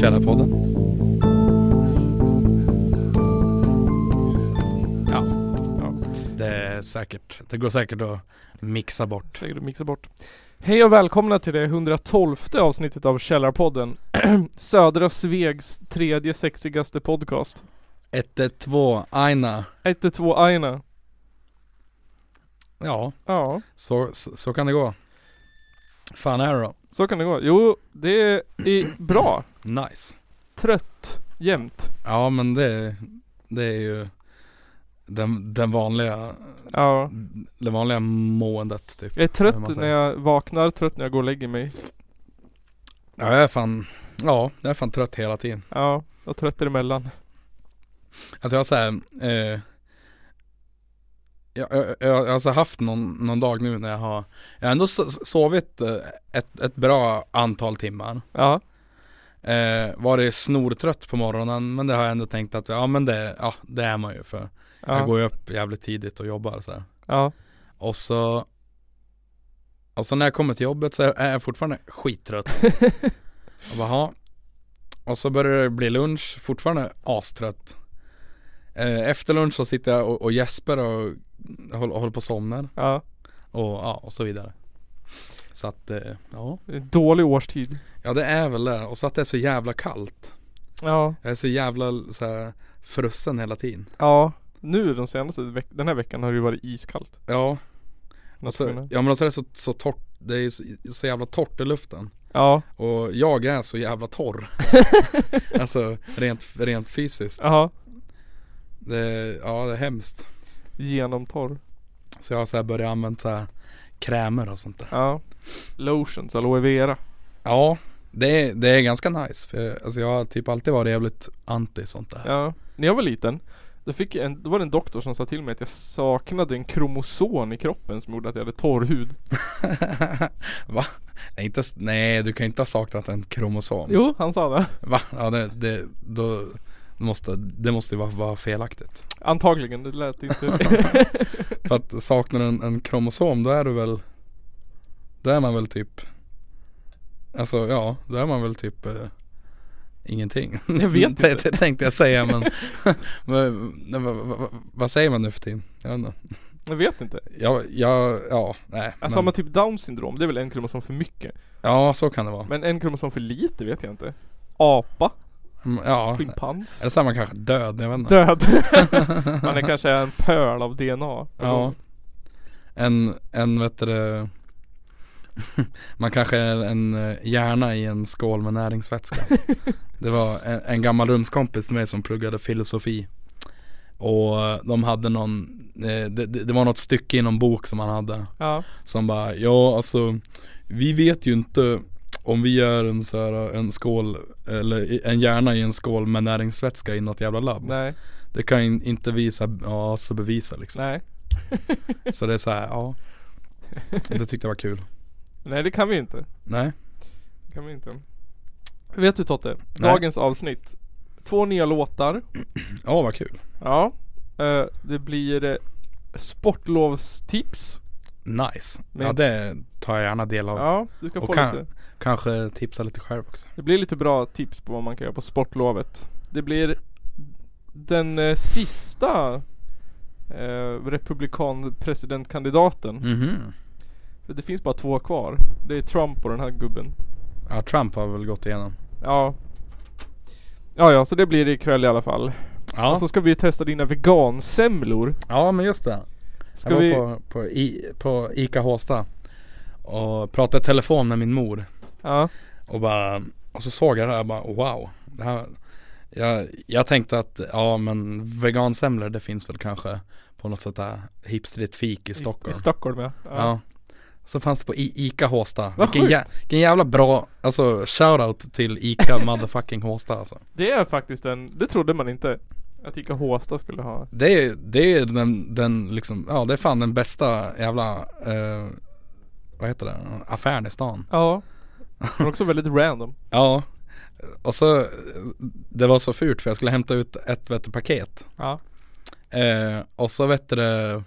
Källarpodden. Ja, Ja. det är säkert. Det går säkert att mixa bort. Säkert att mixa bort. Hej och välkomna till det 112 avsnittet av Källarpodden. Södra Svegs tredje sexigaste podcast. 112 Aina. 112 Aina. Ja, Ja, så, så, så kan det gå. Fan är det då? så kan det gå. Jo, det är bra. Nice. Trött. Jämt. Ja men det, det är ju den, den vanliga, Ja. det vanliga måendet typ. Jag är trött när jag vaknar, trött när jag går och lägger mig. Ja jag är fan, ja jag är fan trött hela tiden. Ja, och trött emellan. Alltså jag har såhär, eh, jag, jag, jag har alltså haft någon, någon dag nu när jag har, jag har ändå sovit eh, ett, ett bra antal timmar. Ja, Eh, varit snortrött på morgonen men det har jag ändå tänkt att, ja men det, ja det är man ju för jag ja, går ju upp jävligt tidigt och jobbar så här. ja. Och så Och så när jag kommer till jobbet så är jag fortfarande skittrött Och bara. Och så börjar det bli lunch, fortfarande astrött Efter lunch så sitter jag och, och gäspar och håller, håller på att somna ja. och, ja, och så vidare Så att, eh, ja Dålig årstid. Ja det är väl det, och så att det är så jävla kallt Ja, Jag är så jävla så här, frusen hela tiden ja. Nu de senaste veck- den här veckan har det ju varit iskallt. Ja, och så, menar. ja men så är det så, så torrt, det är så, så jävla torrt i luften Ja, Och jag är så jävla torr Alltså rent, rent fysiskt ja. Det, Ja det är hemskt Genomtorr. Så jag har så här börjat använda så här krämer och sånt där Ja. Lotions, aloe vera. Ja det är, det är ganska nice för jag, alltså jag har typ alltid varit jävligt anti sånt där Ja. När jag var liten, då, fick jag en, då var det en doktor som sa till mig att jag saknade en kromosom i kroppen som gjorde att jag hade torr hud. Va? Nej, inte, nej du kan inte ha saknat en kromosom Jo, han sa det. Va? Ja det, det, då måste, det måste ju vara, vara felaktigt Antagligen, det lät inte. För att saknar du en, en kromosom då är du väl Då är man väl typ Alltså ja, då är man väl typ eh, Ingenting Jag vet inte. t- Tänkte jag säga men vad, vad, vad, vad säger man nu för tiden? Jag vet inte jag vet inte. Ja, ja, ja nej Alltså har man typ down syndrom, det är väl en kromosom för mycket. Ja så kan det vara Men en kromosom för lite vet jag inte. Apa, Ja, schimpans, eller så är man kanske död, jag vet inte. Död. Man är kanske en pöl av DNA. Ja. En, en vet du Man kanske är en eh, hjärna i en skål med näringsvätska. Det var en, en gammal rumskompis till mig som pluggade filosofi. Och eh, de hade någon eh, det, det det var något stycke i någon bok som han hade. Ja. Som bara, ja alltså Vi vet ju inte om vi är en så här, en skål Eller en hjärna i en skål med näringsvätska i något jävla labb Nej, Det kan ju inte visa, ja så bevisa liksom nej. Så det är så här, ja Det tyckte jag var kul Nej det kan vi inte. Nej Det kan vi inte. Vet du Totte? Nej. Dagens avsnitt. Två nya låtar. Ja vad kul Ja. Eh, det blir eh, sportlovstips. Nice Men- Ja det tar jag gärna del av Ja, du ska Och få kan- lite. Kanske tipsa lite själv också Det blir lite bra tips på vad man kan göra på sportlovet. Det blir den eh, sista eh, republikanpresidentkandidaten. Mhm För Det finns bara två kvar. Det är Trump och den här gubben. Ja Trump har väl gått igenom Ja. Ja, ja, så det blir det ikväll i alla fall. Ja, Och så ska vi testa dina vegansemlor. ja men just det Ska Jag var vi... på, på, I, på Ica Håsta Och pratade i telefon med min mor Ja. Och bara Och så såg jag det här och bara wow det här, jag, jag tänkte att ja men vegansemlor det finns väl kanske På något sånt där hipstrigt fik i Stockholm I, i Stockholm ja. Ja. Så fanns det på I- Ica Håsta. Vilken, jä- vilken jävla bra, alltså shoutout till Ica motherfucking Håsta alltså. Det är faktiskt en, det trodde man inte. Att Ica Håsta skulle ha. Det är, det är den, den liksom, ja det är fan den bästa jävla, eh, vad heter det, affären i stan. Ja. Men också väldigt random. Ja. Och så, det var så fult för jag skulle hämta ut ett vet du, paket. Ja. Eh, och så vet du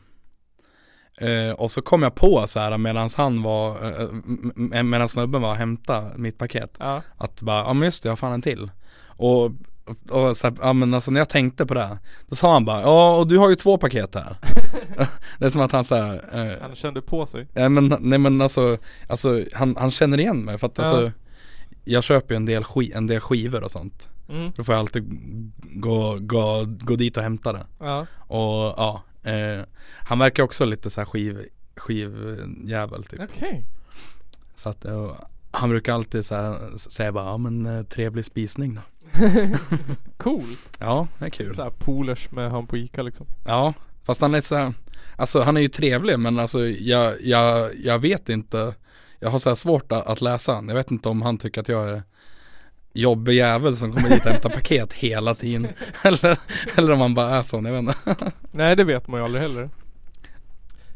Eh, och så kom jag på så här medan han var, eh, m- medan snubben var och hämtade mitt paket Ja. Att bara, ja men just det, jag har fan en till Och, och, och så här, ja men alltså när jag tänkte på det Då sa han bara, ja och du har ju två paket här Det är som att han såhär, eh, Han kände på sig. nej men, nej men alltså, alltså han, han känner igen mig för att Ja. alltså Jag köper ju en del, ski, en del skivor och sånt Mm. Då får jag alltid gå, gå, gå dit och hämta det Ja. Och ja, eh, han verkar också lite så här skiv, skivjävel typ Okej. Så att eh, han brukar alltid så här, säga bara, ja men eh, trevlig spisning då Coolt. Ja, det är kul Såhär polers med han på Ica liksom. Ja, fast han är så alltså han är ju trevlig men alltså jag, jag, jag vet inte Jag har så här svårt att, att läsa han. Jag vet inte om han tycker att jag är jobbig jävel som kommer dit och hämtar paket hela tiden eller, eller om han bara är sån, jag vet inte Nej det vet man ju aldrig heller.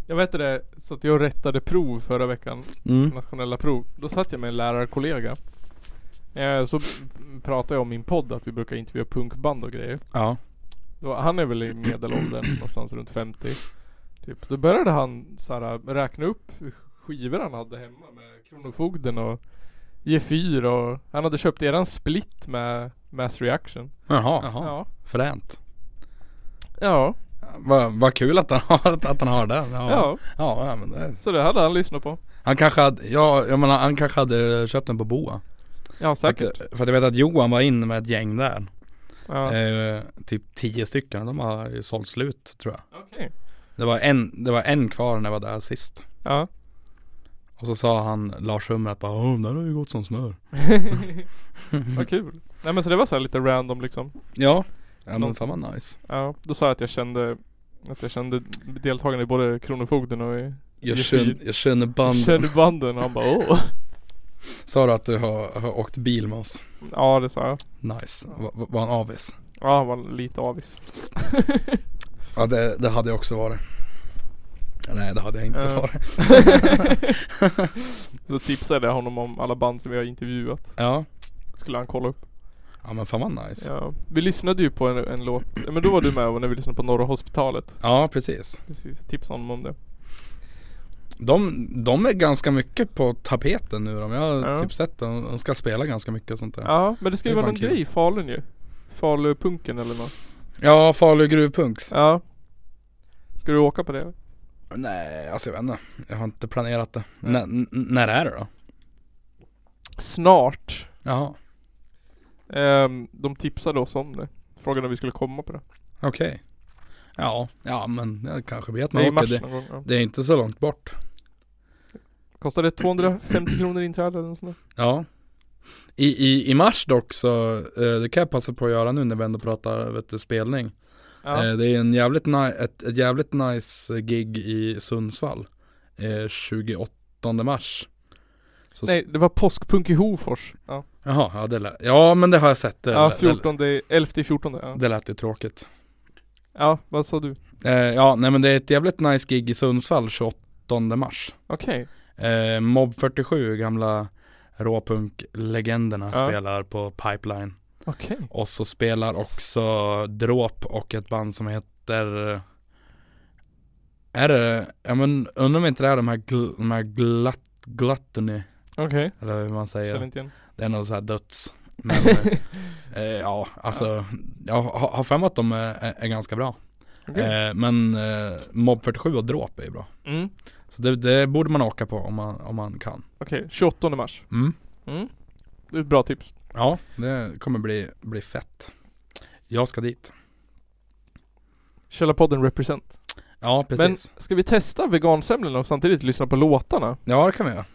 Jag vet det, så att jag rättade prov förra veckan. mm. Nationella prov. Då satt jag med en lärarkollega. Eh, så pratade jag om min podd att vi brukar intervjua punkband och grejer. Ja, Då, han är väl i medelåldern någonstans runt 50. Typ. Då började han såhär räkna upp skivor han hade hemma med Kronofogden och G4 och han hade köpt eran split med Mass Reaction. jaha, Ja. fränt Ja. Vad vad kul att han har, att han har det ja. Ja. Ja, ja men det, Så det hade han lyssnat på. Han kanske hade, ja jag menar han kanske hade köpt den på Boa Ja säkert. För att, för att jag vet att Johan var in med ett gäng där Ja. eh, Typ tio stycken, de har ju sålt slut tror jag Okej. Det var en, det var en kvar när jag var där sist Ja. Och så sa han Lars Hummer att bara Åh, den där har ju gått som smör Vad kul. Nej men så det var så här lite random liksom. Ja, ja men fan vad nice Ja. Då sa jag att jag kände att jag kände deltagarna i både Kronofogden och i Jag G4. känner, jag känner band Kände banden och han bara åh. Sa du att du har, har åkt bil med oss? Ja det sa jag. Nice, var, var han avis? Ja han var lite avis. Ja det, det hade jag också varit Nej det hade jag inte Ja. varit Så tipsade jag honom om alla band som vi har intervjuat. Ja, Skulle han kolla upp. ja men fan vad nice Ja. Vi lyssnade ju på en, en låt, men då var du med när vi lyssnade på Norra Hospitalet. Ja precis Precis, tipsa honom om det. De, de är ganska mycket på tapeten nu de. Jag har Ja. typ sett dem, de ska spela ganska mycket och sånt där Ja men det ska ju vara någon kul. grej i Falun ju. Falupunken eller något. Ja, Falu gruvpunks Ja. Ska du åka på det? Nej, alltså jag vet inte Jag har inte planerat det. N- När är det då? Snart. Jaha, Ehm, de tipsade oss om det. Frågade om vi skulle komma på det. okej Ja, ja men jag kanske vet Det är man mars åker det, någon gång. Ja. det är inte så långt bort Kostar det 250 kronor inträde eller något sånt där? Ja I, i, i mars dock så, eh, det kan jag passa på att göra nu när vi ändå pratar vet du, spelning Ja. eh, Det är en jävligt ni- ett, ett jävligt nice gig i Sundsvall eh, 28 mars så Nej, det var påskpunk i Hofors. Ja, Jaha, ja det lät, ja men det har jag sett det, ja det, 14, 11 14 ja. det lät ju tråkigt ja, vad sa du? eh, Ja nej men det är ett jävligt nice gig i Sundsvall 28 mars Okej. eh, Mob 47, gamla råpunk-legenderna Ja. spelar på Pipeline Okej. Och så spelar också Dråp och ett band som heter Är det, ja men undrar om inte det är de här, gl, de här glatt, Gluttony Okej. Eller hur man säger Känner inte igen. Det är något så här döds Men eh, ja alltså Jag har, har för mig att de är, är, ganska bra Okej. eh, Men eh, Mob 47 och Dråp är ju bra Mm. Så det, det borde man åka på om man, om man kan Okej, 28 mars. mm. Mm. Det är ett bra tips. Ja, det kommer bli, bli fett Jag ska dit Källarpodden represent. Ja Men precis ska vi testa vegansemlorna och samtidigt lyssna på låtarna? Ja det kan vi göra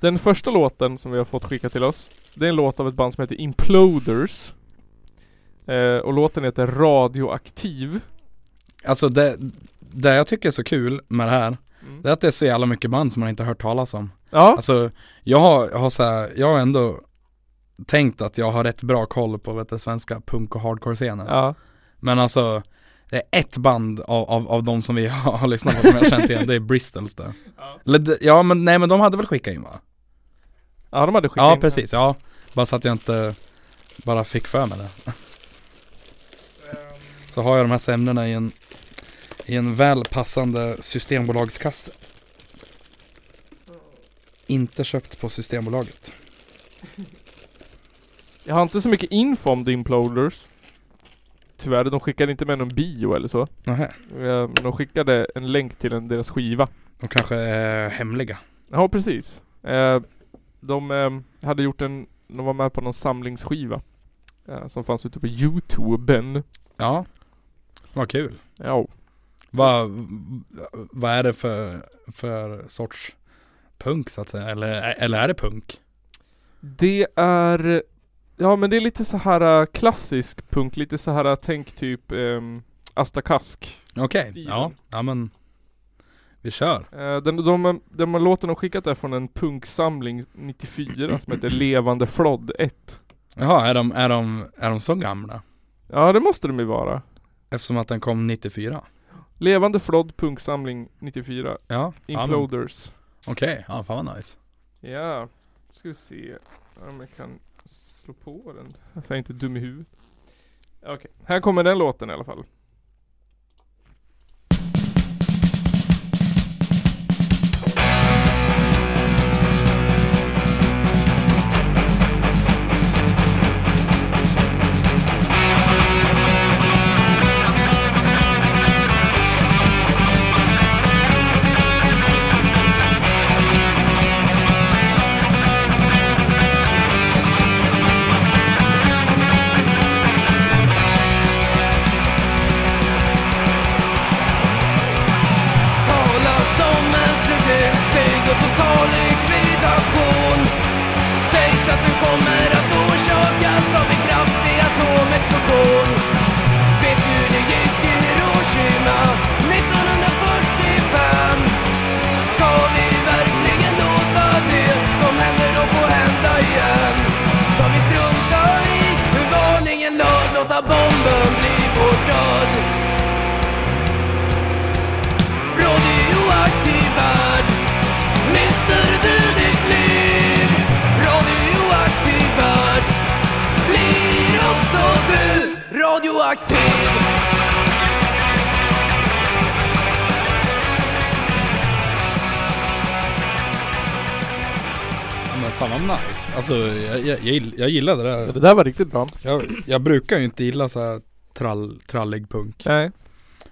Den första låten som vi har fått skicka till oss Det är en låt av ett band som heter Imploders. Eh, Och låten heter Radioaktiv. Alltså det, det jag tycker är så kul med det här mm. Det är att det är så jävla mycket band som man inte har hört talas om. Ja, Alltså jag har, jag har så här, jag har ändå Tänkt att jag har rätt bra koll på vet du, svenska punk och hardcore-scenen. Ja, Men alltså Det är ett band av, av, av de som vi har, har lyssnat på som jag har känt igen, det är Bristols det ja. Eller Ja men nej men de hade väl skickat in va? ja de hade skickat Ja in precis, ja Bara så att jag inte bara fick för mig det Ehm, Så har jag de här semlorna i en I en väl passande systembolagskasse. Inte köpt på Systembolaget. Jag har inte så mycket info om The Imploders. Tyvärr, de skickade inte med någon bio eller så. Nähä, Eh, De skickade en länk till en, deras skiva. de kanske är hemliga. Ja, precis. Eh, De eh, hade gjort en, de var med på någon samlingsskiva. Som fanns ute på Youtuben. Ja, vad kul. Ja. Vad, vad är det för, för sorts punk så att säga? Eller, eller är det punk? Det är Ja men det är lite så här äh, klassisk punk, lite så här äh, tänk typ um, Asta Kask. Okej, Stilen. ja, ja men vi kör. Eh, den, de, den man låten de skickat är från en punksamling 94 som heter Levande Flodd 1. Jaha, är de, är de, är de så gamla? Ja det måste de ju vara. Eftersom att den kom 94? Levande Flodd punksamling 94. Ja, Imploders. okej, ja fan vad nice. Ja, ska vi se om jag kan slå på den. Jag är inte dum i huvudet. Okej, här kommer den låten i alla fall. Jag, jag, gill- jag gillade det där. det där var riktigt bra. Jag, jag brukar ju inte gilla så här trall, trallig punk. Nej.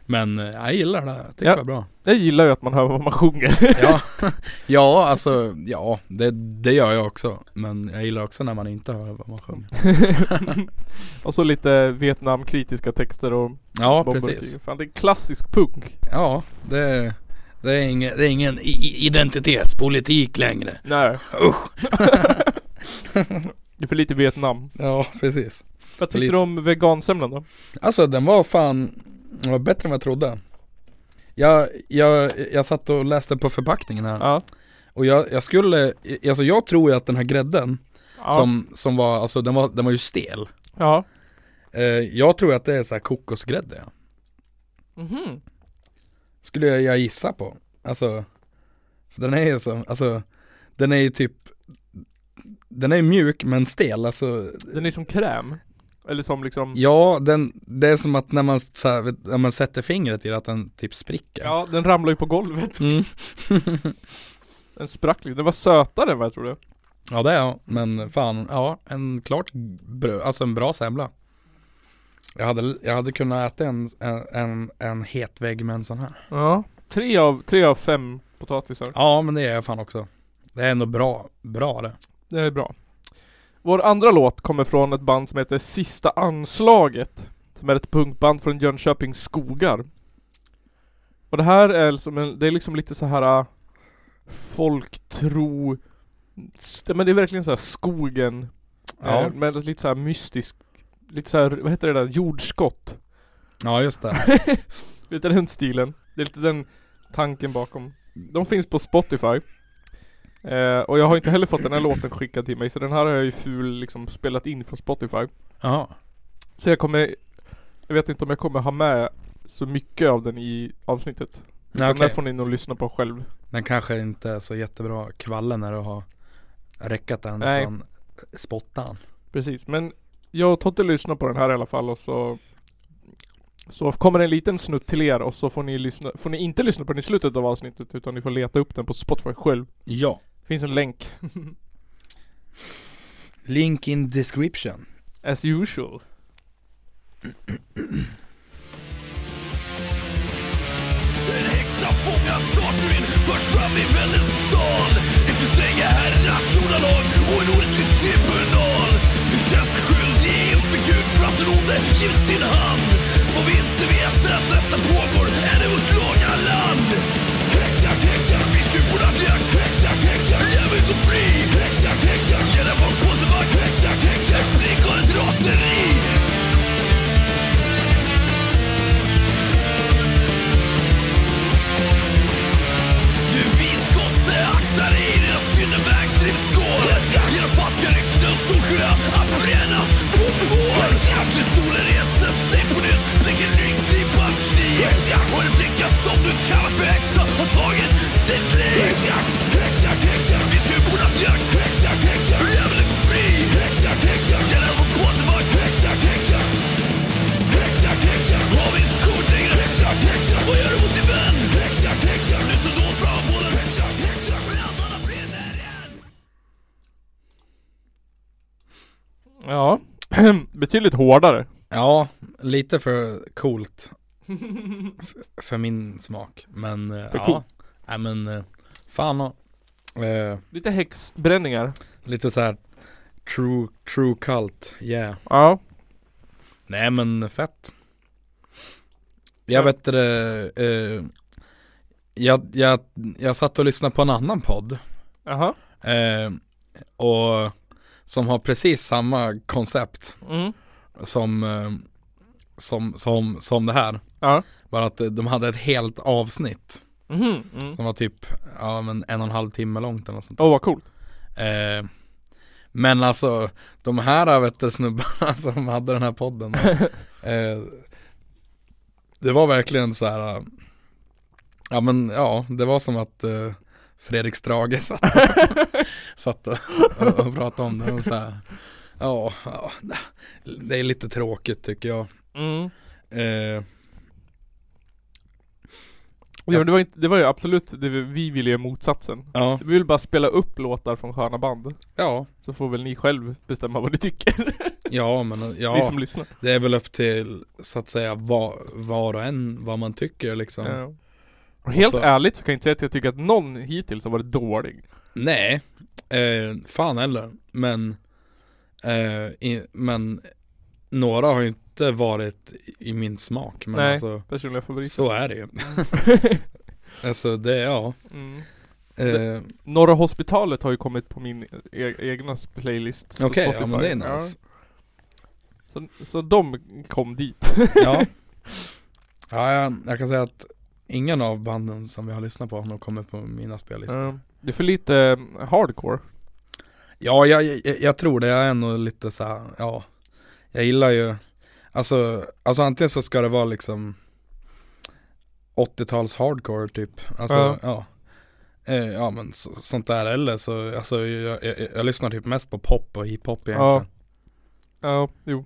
Men eh, jag gillar det. Jag tycker Ja. det var bra. Jag gillar ju att man hör vad man sjunger. Ja, ja alltså ja det, det gör jag också. Men jag gillar också när man inte hör vad man sjunger. och så lite Vietnamkritiska texter och Ja bomber och precis. Fan det är klassisk punk. Ja, det, det, är, ingen, det är ingen i- i- identitetspolitik längre. Nej. Usch! Det är för lite Vietnam. Ja, precis. Vad tyckte Lite. du om vegansemlan då? Alltså den var fan, den var bättre än vad jag trodde. Jag, jag, jag satt och läste på förpackningen här Ja. och jag, jag skulle, alltså jag tror ju att den här grädden Ja. som, som var, alltså den var, den var ju stel. ja. Eh, jag tror att det är så här kokosgrädde. Ja. Mhm. Skulle jag, jag gissa på. Alltså, den är ju så, alltså den är ju typ Den är ju mjuk men stel, alltså Den är som kräm. Eller som liksom Ja, den, det är som att när man, så här, när man sätter fingret i det att den typ spricker Ja, den ramlar ju på golvet. mm. Den sprack lite. Den var sötare än vad jag trodde. Ja det är jag, men fan, ja en klart bröd, alltså en bra semla jag hade, jag hade kunnat äta en, en, en, en het vägg med en sån här Ja. Tre av, tre av fem potatisar. Ja men det är jag fan också Det är ändå bra, bra det Det är bra. Vår andra låt kommer från ett band som heter Sista Anslaget. Som är ett punkband från Jönköpings skogar. Och det här är liksom, en, det är liksom lite så här äh, folktro Men det är verkligen så här skogen Ja. eh, Med lite så här mystisk Lite så här, vad heter det där? Jordskott Ja just det Lite den stilen. Det är lite den tanken bakom. De finns på Spotify. Eh, och jag har inte heller fått den här låten skickad till mig så den här har jag ju ful liksom spelat in från Spotify. Ja, Så jag kommer Jag vet inte om jag kommer ha med så mycket av den i avsnittet. ja Den okej där får ni nog lyssna på själv. Den kanske inte är så jättebra kvalle när du har räckat den Nej. från spottan Precis men jag och Totte lyssnar på den här i alla fall och så Så kommer en liten snutt till er och så får ni lyssna, får ni inte lyssna på den i slutet av avsnittet utan ni får leta upp den på Spotify själv. Ja. Finns en länk. Link in description. As usual. En häxa fångas snart en förs fram i väldets sal. Efter stränga herrars ordalag och en orättvis tribunal. Du känns skyldig inför Gud för att den onde givit sin hand. Vad vi inte vet är att detta pågår. Är vår solen reser sig på nytt. Lägger i kniv Och en flicka som du kallar för häxa har tagit sitt liv. Betydligt hårdare. Ja, lite för coolt. F- för min smak. Men eh, För ja. cool. Nej men eh, fan och, eh, Lite häxbränningar. Lite så här True, true cult, yeah. Ja. Nej men fett. Jag Ja. vet det, eh, jag, jag, jag satt och lyssnade på en annan podd. Jaha. Eh, och som har precis samma koncept Mm. som, eh, som, som, som det här. Ja. Bara att eh, de hade ett helt avsnitt Mhm. Mm. som var typ, ja men en och en halv timme långt eller något sånt Åh vad coolt. eh, Men alltså, de här vet du, snubbarna som hade den här podden eh, Det var verkligen så här. eh, Ja men ja, det var som att eh, Fredrik Strage satt, satt och, och, och pratade om det och så här, ja, ja, det är lite tråkigt tycker jag Mm. eh, Ja, men det, var inte, det var ju absolut, det vi, vi ville göra motsatsen. Ja, Vi vill bara spela upp låtar från sköna band. ja, Så får väl ni själv bestämma vad ni tycker. ja men Ni ja som lyssnar. Det är väl upp till så att säga var, var och en vad man tycker liksom Ja. Och helt så- ärligt så kan jag inte säga att jag tycker att någon hittills har varit dålig. Nej, eh, fan heller. Men, eh, i, men några har ju inte varit i min smak. Men Nej. alltså, Personliga favoriter. så är det ju. alltså det, ja. mm. Eh, Norra Hospitalet har ju kommit på min e- egna playlist Okej, ja Spotify. men det är nice. Så, så de kom dit. Ja. ja, jag, jag kan säga att ingen av banden som vi har lyssnat på har nog kommit på mina spellistor. Ja. det är för lite eh, hardcore. Ja, jag, jag, jag tror det. Jag är nog lite så här, ja. Jag gillar ju, alltså, alltså antingen så ska det vara liksom 80-tals hardcore typ. Alltså, Ja. ja. Eh, ja men så, sånt där eller så, alltså jag, jag, jag lyssnar typ mest på pop och hiphop egentligen. Ja. Ja, jo.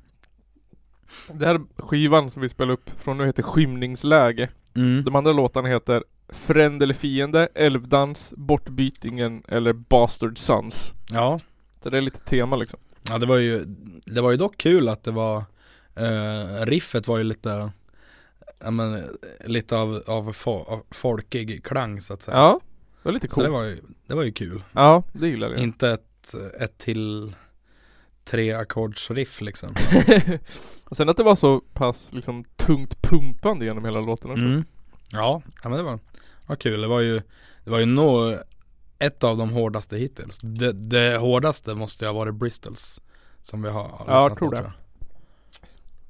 Det här skivan som vi spelar upp från nu heter Skymningsläge. Mm. De andra låtarna heter Fränd eller fiende, Älvdans, Bortbytingen eller Bastard Sons. Ja. Så det är lite tema liksom. ja, det var ju, det var ju dock kul att det var, eh, riffet var ju lite, ja men lite av, av, fo- av folkig klang så att säga. Ja, det var lite Så coolt. det var ju, det var ju kul. Ja, det gillar jag. Inte ett, ett till tre ackordsriff liksom. och sen att det var så pass liksom tungt pumpande genom hela låten också. Mm. Ja, ja men det var, var kul. Det var ju, det var ju nog ett av de hårdaste hittills. Det, det hårdaste måste ju ha varit Bristols. Som vi har lyssnat jag tror det. jag.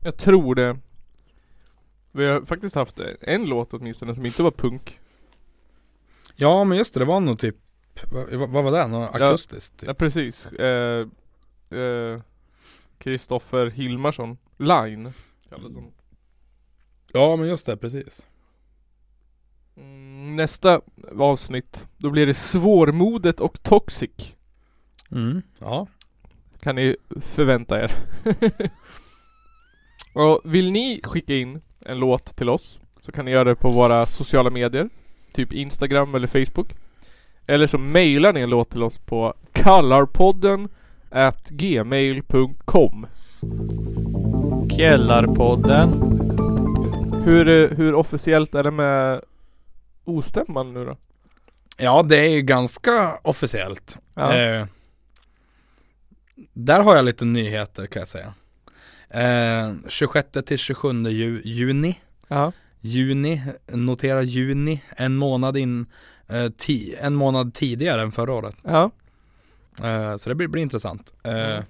Jag tror det. Vi har faktiskt haft en låt åtminstone som inte var punk. Ja men just det, det var nog typ vad, vad var det? Något Ja. akustiskt? Typ. Ja precis. Eh, eh, Kristoffer Hilmarsson. Line. kallas han. Ja men just det, precis. Mm, nästa avsnitt. Då blir det Svårmodet och Toxic. Mm. Ja. Kan ni förvänta er. och vill ni skicka in en låt till oss så kan ni göra det på våra sociala medier. Typ Instagram eller Facebook. Eller så mailar ni en låt till oss på kallarpodden at gmail.com Källarpodden. hur, eh, hur officiellt är det med ostämman nu då? Ja, det är ju ganska officiellt. Ja. Eh, där har jag lite nyheter kan jag säga. Eh, 26 till 27 ju, juni. Ja. Juni, notera juni, en månad in, eh, ti- en månad tidigare än förra året. Ja. Eh, så det blir, blir intressant. Eh, Mm.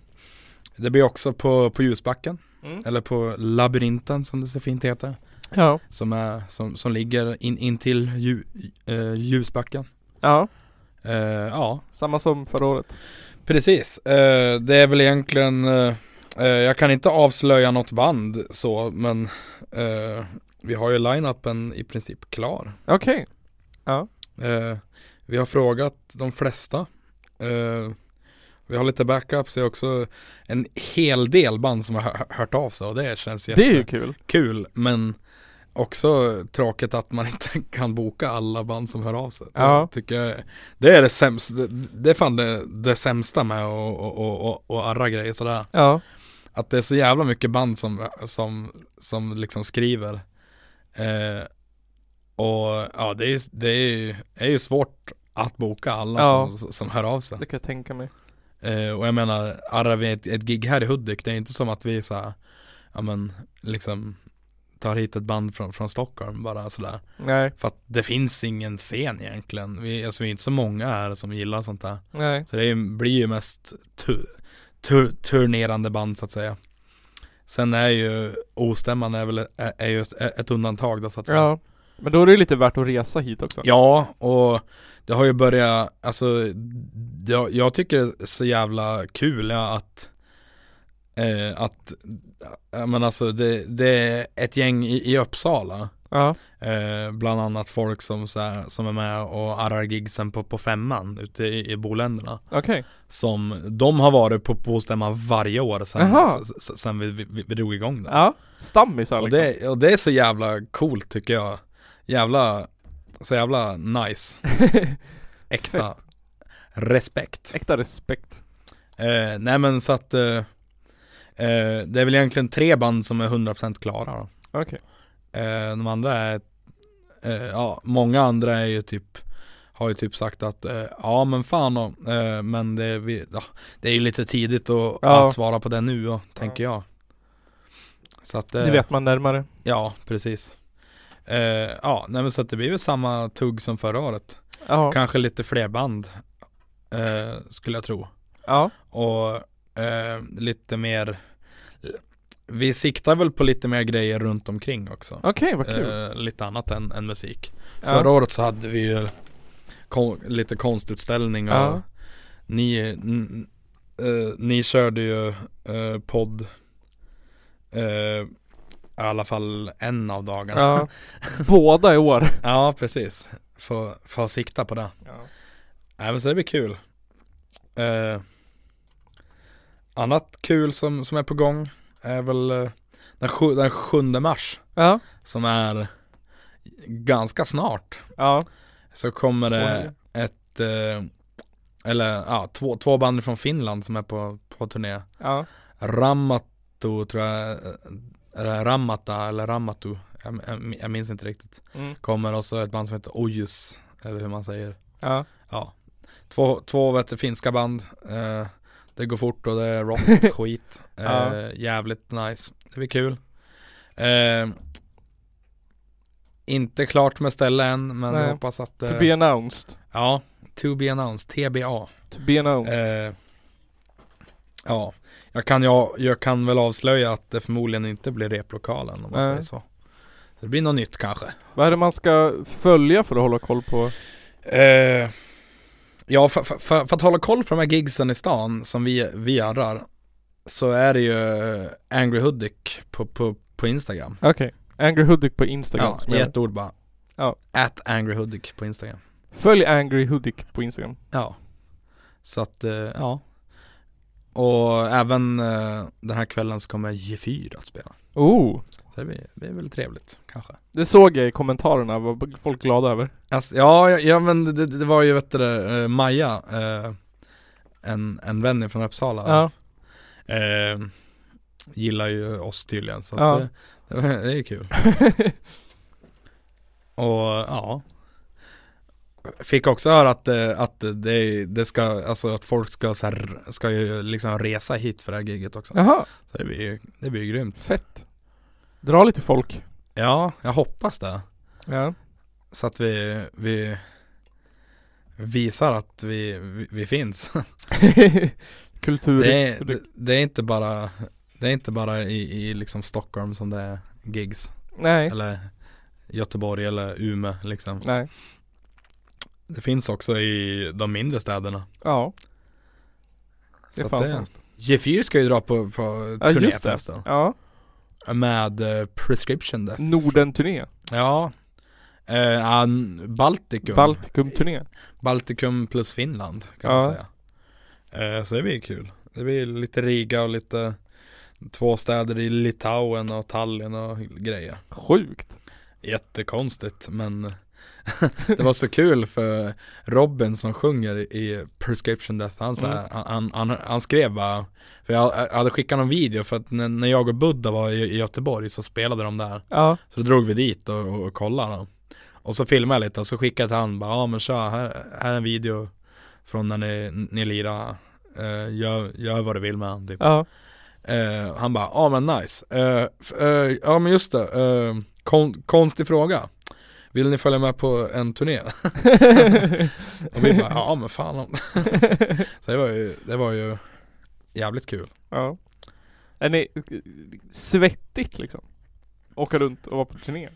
Det blir också på, på ljusbacken, Mm. eller på labyrinten som det så fint heter. Ja. Som, är, som, som ligger in, in till ju, eh, ljusbacken. Ja. Ja, Samma som förra året. Precis, det är väl egentligen Jag kan inte avslöja något band så men eh, Vi har ju line-upen i princip klar Okej. eh, Vi har frågat de flesta eh, Vi har lite backups, det är också en hel del band som har hö- hört av sig och det känns Det är ju jättekul kul. men Också tråkigt att man inte kan boka alla band som hör av sig Det Ja. tycker jag Det är det sämsta, det, det är fan det, det sämsta med att och, och, och, och arra grejer sådär Ja. Att det är så jävla mycket band som, som, som liksom skriver eh, Och ja det är, det är, är ju svårt att boka alla Ja. som, som hör av sig Det kan jag tänka mig. eh, Och jag menar, arrar vi ett, ett gig här i Hudik, det är inte som att vi så ja men liksom tar hit ett band från, från Stockholm bara sådär Nej. För att det finns ingen scen egentligen, vi, alltså vi är inte så många här som gillar sånt där Nej. så det är, blir ju mest tu, tu, turnerande band så att säga Sen är ju Ostämman är väl är, är ju ett, ett undantag då så att säga Ja. Men då är det ju lite värt att resa hit också. Ja, och det har ju börjat, alltså jag, jag tycker det är så jävla kul ja, att eh, att, men alltså det, det är ett gäng i, i Uppsala Ja. eh, Bland annat folk som, så här, som är med och arrar gigsen på, på femman ute i, i boländerna Okej. Som, de har varit på påstämman varje år sen, sen vi, vi, vi drog igång det Ja. Stammisar och liksom. det, och det är så jävla coolt tycker jag Jävla, så jävla nice Äkta Respekt Äkta respekt. eh, Nej men så att eh, eh, Det är väl egentligen tre band som är 100% klara då. Okej. eh, De andra är eh, Ja, många andra är ju typ Har ju typ sagt att eh, Ja men fan då, eh, Men det, är vi, ja, det är ju lite tidigt att, Ja. att svara på det nu då, tänker jag Så att eh, Det vet man närmare. Ja, precis. Eh, ja, nej men så att det blir väl samma tugg som förra året. Ja. Kanske lite fler band, eh, skulle jag tro. Ja. Och eh, lite mer, vi siktar väl på lite mer grejer runt omkring också. Okej, vad kul. Eh, lite annat än, än musik. Ja. Förra året så hade vi ju kon, lite konstutställning och Ja. ni, eh, ni körde ju eh, podd i alla fall en av dagarna. Ja. Båda i år. Ja, precis. Få, få sikta på det. Ja. Men så det blir kul. Eh, annat kul som, som är på gång är väl eh, den, sju, den 7 mars Ja. som är ganska snart. Ja. Så kommer det ett, eh, eller ja, två, två band från Finland som är på, på turné. Ja. Ramato tror jag, eh, Ramata eller Ramatu, jag, jag, jag minns inte riktigt. Mm. Kommer och så ett band som heter Ojus, eller hur man säger. Ja. Ja, två, två vet finska band. Eh, det går fort och det är rock, skit. Eh, Ja. Jävligt nice. Det blir kul. Eh, inte klart med ställe än, men Nej. jag hoppas att To eh, be announced. Ja, to be announced, TBA. To be announced. Eh, ja, jag kan, jag, jag kan väl avslöja att det förmodligen inte blir replokalen om man Nej. säger så. Det blir något nytt kanske. Vad är det man ska följa för att hålla koll på? Eh, ja, för, för, för, för att hålla koll på de här gigsen i stan som vi, vi arrar så är det ju eh, Angry Hudik på, på, på Instagram. Okej. Angry Hudik på Instagram. Ja, i ett ord bara. Ja. At Angry Hudik på Instagram. Följ Angry Hudik på Instagram. Ja. Så att, eh, ja. Och även eh, den här kvällen så kommer G4 att spela. Oh. Så det blir, det blir väl trevligt kanske. Det såg jag i kommentarerna, var folk glada över. Alltså, ja, ja, men det, det var ju vet du, eh, Maja, eh, en, en vän från Uppsala Ja, eh, Gillar ju oss tydligen så Ja. det, det är kul Och ja Fick också höra att, eh, att det, det ska, alltså att folk ska, så här, ska ju liksom resa hit för det här giget också jaha, Så det blir ju, det blir grymt fett. Dra lite folk. Ja, jag hoppas det Ja. Så att vi, vi visar att vi, vi, vi finns Kultur. det, är, det, det är inte bara Det är inte bara i, i liksom Stockholm som det är gigs Nej, Eller Göteborg eller Umeå liksom nej. Det finns också i de mindre städerna. Ja, det är fan sant. G4 ska ju dra på, på Ja, turné förresten. Ja, Med eh, Prescription Death. Norden-turné. Ja. Ja, n- Baltikum. Baltikum-turné. Baltikum plus Finland kan Ja. man säga. Eh, Så det blir kul. Det blir lite Riga och lite Två städer i Litauen och Tallinn och grejer. Sjukt. Jättekonstigt men Det var så kul för Robin som sjunger i Prescription Death Han, så här, Mm. han, han, han skrev bara För jag, jag hade skickat någon video för att när, jag och Buddha var i, i Göteborg så spelade de där Ja, Så då drog vi dit och, och, och kollade då. Och så filmade jag lite och så skickade jag till han bara Ja men tja, här, här är en video Från när ni, ni lirar uh, gör, gör vad du vill med han typ ja. Eh, han bara, ja men nice. F- eh, ja men just det, kon- konstig fråga. Vill ni följa med på en turné? och vi bara, ja men fan om. Så det var ju, det var ju jävligt kul. ja. Är ni svettigt liksom? Åka runt och vara på turné?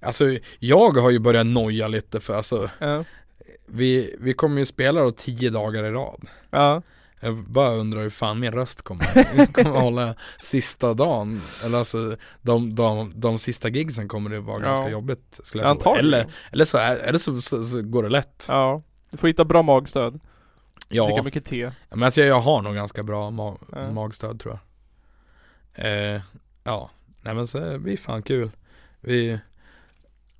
Alltså jag har ju börjat noja lite för alltså, Ja. vi, vi kommer ju spela då tio dagar i rad. Ja. Jag bara undrar hur fan min röst kommer, kommer hålla sista dagen. Eller alltså de, de, de sista gigsen kommer det vara Ja. ganska jobbigt skulle jag tro. Antagligen. Eller, eller, så, eller så, så, så går det lätt. Ja. Du får hitta bra magstöd. Ja, Dricka mycket te. men alltså jag har nog ganska bra ma- Ja. magstöd tror jag. Eh, ja, nej men så det blir fan kul. Vi,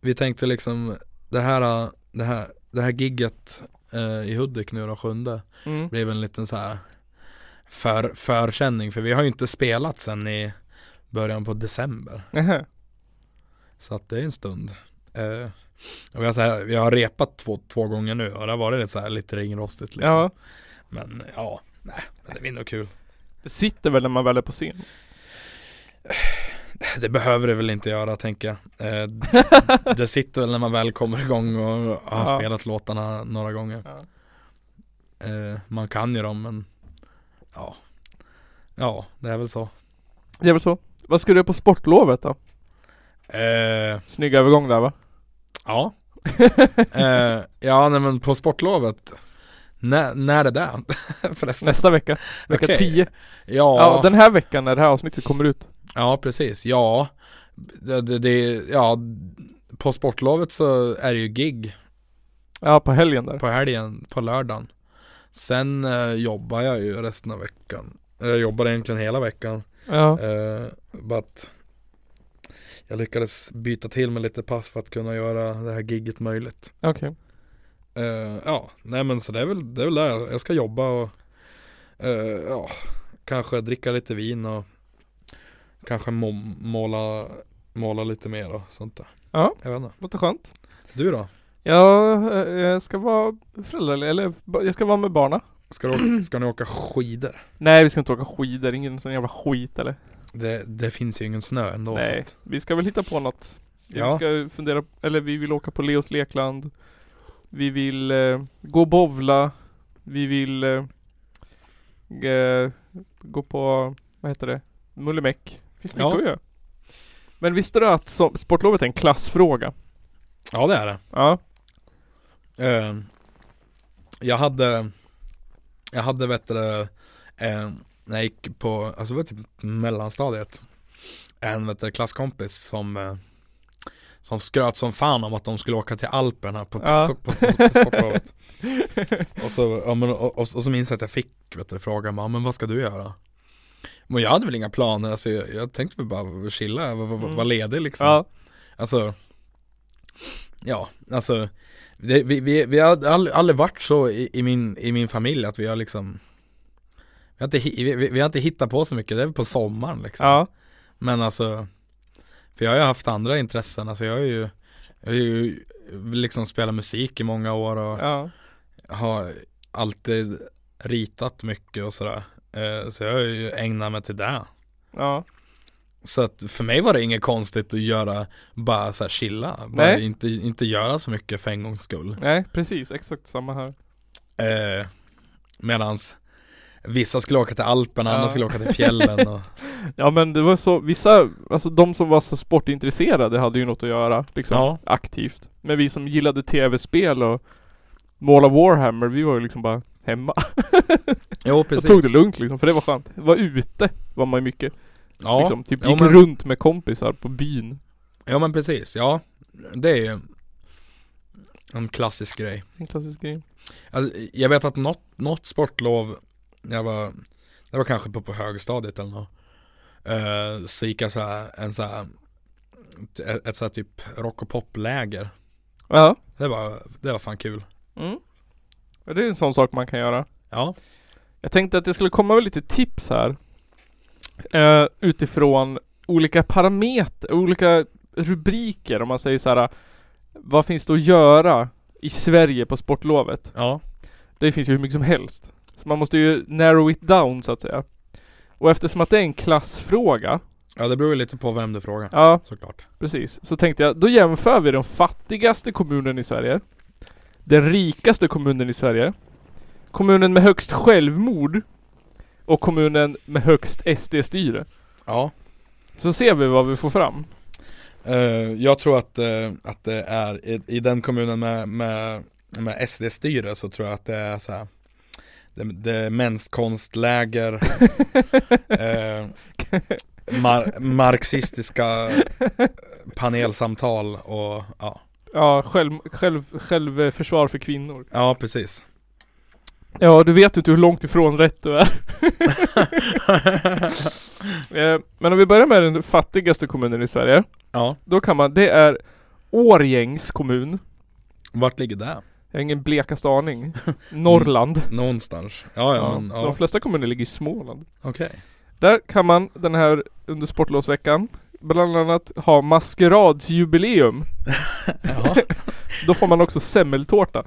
vi tänkte liksom det här, det här, det här gigget eh, i Hudik nu då, sjunde, Mm. blev en liten så här för, förkänning för vi har ju inte spelat sen i början på december. Nähä. Så att det är en stund. Eh, och vi har, så här, vi har repat två, två gånger nu och det har varit lite så här lite ringrostigt liksom. Ja. Men ja, nej, men det blir nog kul. Det sitter väl när man väl är på scen? Det behöver det väl inte göra tänker jag. Eh, det sitter väl när man väl kommer igång och har Ja. spelat låtarna några gånger. Ja. Eh, man kan ju dem men ja, ja det är väl så. Det är väl så. Vad ska du göra på sportlovet då? Eh, Snygg övergång där va? ja, eh, ja nej men på sportlovet när, när är det Förresten. Nästa vecka. Vecka. 10. Ja, Ja, den här veckan när det här avsnittet kommer ut. Ja precis. Ja, det, det, ja, på sportlovet så är det ju gig Ja, på helgen där. på helgen, på lördagen. Sen eh, jobbar jag ju resten av veckan. Jag jobbar egentligen hela veckan. Ja. Eh, att jag lyckades byta till med lite pass för att kunna göra det här gigget möjligt. Okej. Eh, ja, nej men så det är väl det. Är väl det. Jag ska jobba och eh, ja, kanske dricka lite vin och kanske må, måla, måla lite mer och sånt där. Ja. Jag vet inte. Låter skönt. Du då? Ja, eh, jag ska vara förälder, eller jag ska vara med barna. Ska, du, åka- ska ni åka skidor? Nej, vi ska inte åka skidor. Ingen sån jävla skit eller? Det, det finns ju ingen snö ändå. Nej, vi ska väl hitta på något. Ja. Vi ska fundera, eller vi vill åka på Leos lekland. Vi vill eh, gå och bowla. Vi vill eh, gå på, vad heter det? Mullemäck. Finns mycket Ja. att göra. Men visste du att så, sportlovet är en klassfråga? Ja det är det. Ja. Eh, jag hade Jag hade vet du, eh, när jag gick på, alltså var typ mellanstadiet En vet du, klasskompis som eh, Som skröt som fan om att de skulle åka till Alperna på, Ja. på, på, på, sportlovet och, så, ja, men, och, och, och så minns jag att jag fick vet du, frågan men vad ska du göra? Men jag hade väl inga planer, alltså jag, jag tänkte väl bara chilla, vara Mm. var ledig liksom. Ja, Alltså Ja, alltså det, vi, vi, vi har aldrig, aldrig varit så i, i, min, i min familj att vi har liksom vi har, inte, vi, vi, har inte hittat på så mycket, det är väl på sommaren liksom. Ja, Men alltså För jag har ju haft andra intressen, alltså jag har ju Jag har ju liksom spelat musik i många år och ja, har alltid ritat mycket och sådär Så jag har ju ägnat mig till det. Ja, Så att för mig var det inget konstigt att göra, bara så här chilla, bara Nej. inte, inte göra så mycket för en gångs skull. Nej precis, exakt samma här. Eh, Medans vissa skulle åka till Alperna, Ja. andra skulle åka till fjällen och, Ja men det var så, vissa, alltså de som var så sportintresserade hade ju något att göra liksom Ja. aktivt. Men vi som gillade tv-spel och måla Warhammer, vi var ju liksom bara hemma. Jo precis. tog det lugnt liksom, för det var skönt. Var ute var man ju mycket. Ja, liksom, typ ja, gick men- runt med kompisar på byn. Ja men precis, ja Det är ju en klassisk grej. En klassisk grej. Alltså, Jag vet att något, något sportlov Jag var Det var kanske på, på högstadiet eller något eh, Så gick jag så här, en så här Ett, ett så här typ rock och popläger. Ja, Det var, det var fan kul. Mm. Det är en sån sak man kan göra Ja, Jag tänkte att det skulle komma med lite tips här eh, Utifrån olika parametrar, olika rubriker om man säger så här. Vad finns det att göra i Sverige på sportlovet? ja, Det finns ju hur mycket som helst. Så man måste ju narrow it down så att säga. Och eftersom att det är en klassfråga, ja det beror ju lite på vem du frågar ja Såklart precis, så tänkte jag då jämför vi den fattigaste kommunen i Sverige, den rikaste kommunen i Sverige, kommunen med högst självmord och kommunen med högst SD-styre. Ja Så ser vi vad vi får fram. Eh, jag tror att, eh, att det är i, i den kommunen med, med, med SD-styre så tror jag att det är så här Det, det är menskonstläger eh, mar, Marxistiska panelsamtal och ja, Ja, själv, själv, självförsvar för kvinnor. ja precis Ja, du vet inte hur långt ifrån rätt du är. Eh, Men om vi börjar med den fattigaste kommunen i Sverige. Ja, Då kan man, det är Årjängs kommun. vart ligger det? Jag har ingen blekaste aning. Norrland. Någonstans Ja, ja, Ja, men De ja, flesta kommuner ligger i Småland. okej Där kan man den här under sportlovsveckan bland annat ha maskeradsjubileum. Då får man också semmeltårta.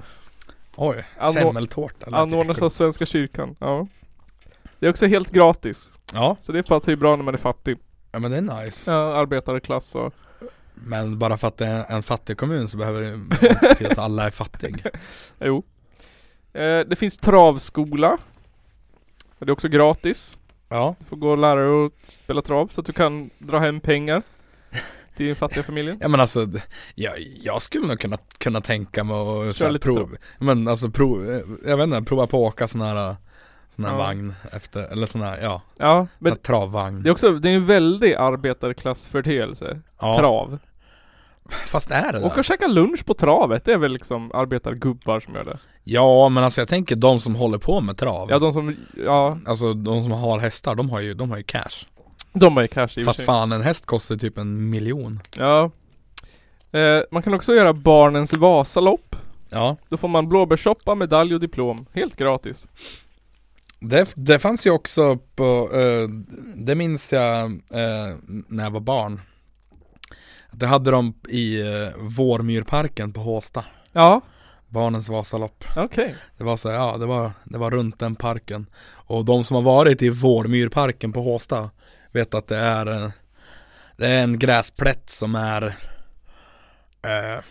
oj, Anor- semmeltårta Anordnas av Svenska kyrkan. Ja. Det är också helt gratis. Ja, Så det passar ju bra när man är fattig. ja men det är nice Ja, arbetarklass och... Men bara för att det är en fattig kommun så behöver det inte att alla är fattig Jo. Eh, det finns travskola. Det är också gratis. Ja, Du får gå och lära dig att spela trav så att du kan dra hem pengar till din fattiga familjen. ja men alltså jag, jag skulle nog kunna, kunna tänka mig att här, lite prov, men alltså prov, jag vet inte, prova på att åka sån här Sån här Ja. vagn efter, eller sån här, ja, Ja, men travvagn det är också, det är en väldig arbetarklassförteelse. ja, Trav. Fast är det Åka och käka lunch på travet, det är väl liksom arbetargubbar som gör det. Ja men alltså jag tänker de som håller på med trav Ja, de som, ja, Alltså de som har hästar, de har ju, de har ju cash de har ju cash i och För för att sig. fan en häst kostar typ en miljon Ja. Eh, man kan också göra barnens Vasalopp. Ja Då får man blåbärssoppa, medalj och diplom. Helt gratis. Det, det fanns ju också på, eh, det minns jag eh, när jag var barn Det hade de i eh, Vårmyrparken på Håsta Ja, Barnens Vasalopp okej. Det var så, ja det var, det var runt den parken Och de som har varit i Vårmyrparken på Håsta Vet att det är en, Det är en gräsplätt som är eh,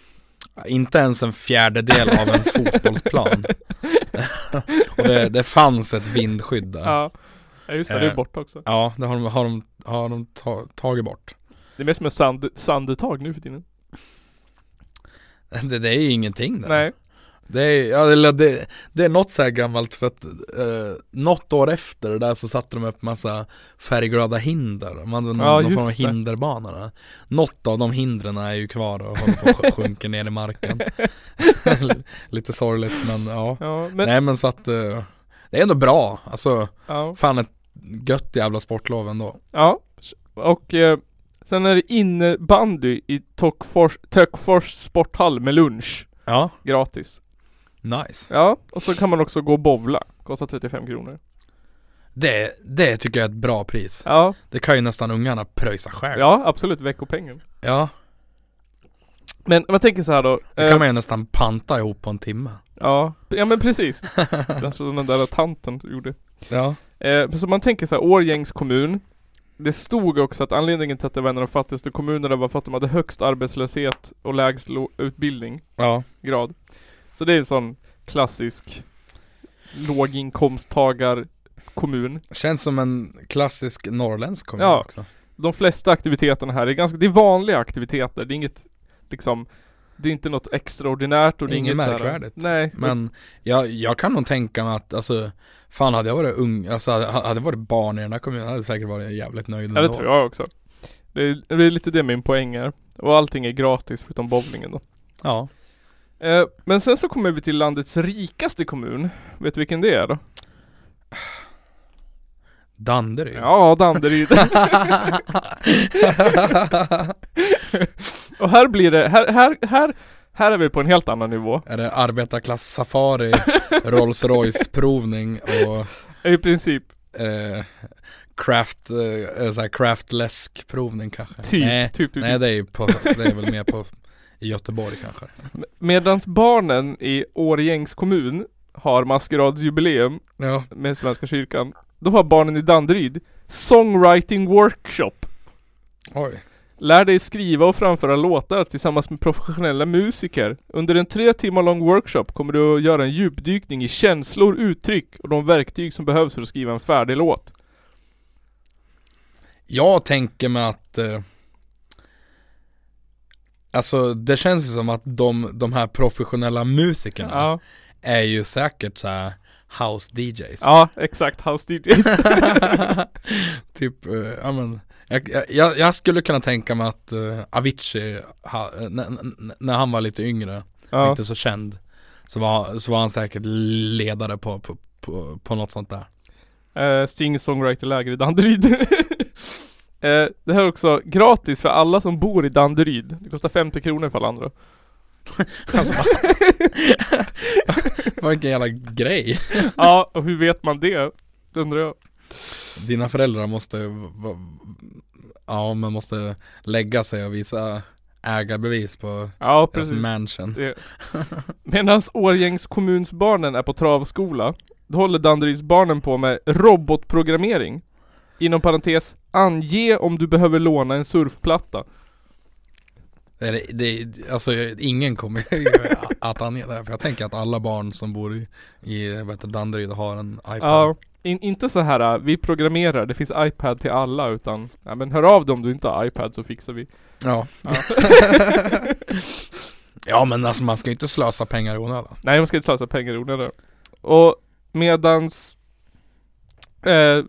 Inte ens en fjärdedel av en fotbollsplan Och det, det fanns ett vindskydd där Ja. just det. Det är Eh. borta också. Ja, det har de, har de, har de ta, tagit bort Det är mest som en sand, sanduttag nu för tiden. det, det är ju ingenting där Nej. Det är, ja, eller det, det är något så här gammalt för att eh, Något år efter det där så satte de upp massa färgglada hinder Man någon, Ja, någon form av hinderbana där. Något av de hindren är ju kvar och håller på att sjunka ner i marken Lite sorgligt men ja Ja, men, Nej men så att eh, Det är ändå bra, alltså ja. fan ett, gött jävla sportlov ändå. Ja, och eh, sen är det innebandy i Töckfors, Töckfors sporthall med lunch. Ja, Gratis. nice. Ja, och så kan man också gå och bowla. Kostar 35 kronor. Det, det tycker jag är ett bra pris. Ja, Det kan ju nästan ungarna pröjsa själv. ja absolut veckopengen. Ja, Men man tänker så här då. det eh, kan man ju nästan panta ihop på en timme. Ja, ja men precis. Jag tror den där tanten gjorde. Ja. Eh, så man tänker så här, Årjängs kommun. Det stod också att anledningen till att det var en av de fattigaste kommunerna var för att de hade högst arbetslöshet och lägst utbildning, Ja. grad. Så det är en sån klassisk låginkomsttagarkommun. Känns som en klassisk norrländsk kommun Ja. också. De flesta aktiviteterna här är ganska, det är vanliga aktiviteter. Det är inget liksom det är inte något extraordinärt och det är Inget inget så här- märkvärdigt. Nej, Men jag, jag kan nog tänka mig att alltså Fan hade jag varit ung, alltså hade jag varit barn i den här kommunen hade jag säkert varit jävligt nöjd Ja det ändå. tror jag också. Det är, det är lite det min poäng är. Och allting är gratis förutom bowlingen då. Ja. Eh, men sen så kommer vi till landets rikaste kommun. Vet du vilken det är då? Danderyd. Ja, Danderyd. Och här blir det, här, här, här, här är vi på en helt annan nivå. Är det arbetarklass safari, Rolls Royce provning och I princip. eh, craft, eh, såhär craftläsk provning kanske? Typ, Nej, typ, typ. nej det är ju på, det är väl mer på i Göteborg kanske. Medans barnen i Årjängs kommun har maskeradsjubileum Ja. med Svenska kyrkan. Då har barnen i Danderyd Songwriting Workshop. Oj. Lär dig skriva och framföra låtar tillsammans med professionella musiker. Under en tre timmar lång workshop kommer du att göra en djupdykning i känslor, uttryck och de verktyg som behövs för att skriva en färdig låt. Jag tänker mig att eh, Alltså det känns ju som att de, de här professionella musikerna Ja, är ju säkert så här house DJs ja exakt. House DJs. Typ, eh, ja men jag, jag, jag skulle kunna tänka mig att uh, Avicii, ha, eh, när han var lite yngre, ja. inte så känd så var, så var han säkert ledare på, på, på, på något sånt där Uh, Singer-songwriter-läger i Danderyd. Eh, det här är också gratis för alla som bor i Danderyd. Det kostar 50 kronor för alla andra. Alltså Vilken jävla grej ja, och hur vet man det? Undrar jag. Dina föräldrar måste, ja man måste lägga sig och visa ägarbevis på Ja, deras mansion Det. Medan Årjängs kommunsbarnen är på travskola, då håller Danderydsbarnen på med robotprogrammering. Inom parentes, ange om du behöver låna en surfplatta. det, är- det, Alltså ingen kommer att ange det här, för jag tänker att alla barn som bor i, i heter, Danderyd har en iPad Ja, in, inte så här vi programmerar, det finns iPad till alla utan, ja men hör av dig om du inte har iPad så fixar vi. Ja. Ja. ja men alltså man ska ju inte slösa pengar i onödan Nej, man ska inte slösa pengar i onödan. Och medans eh,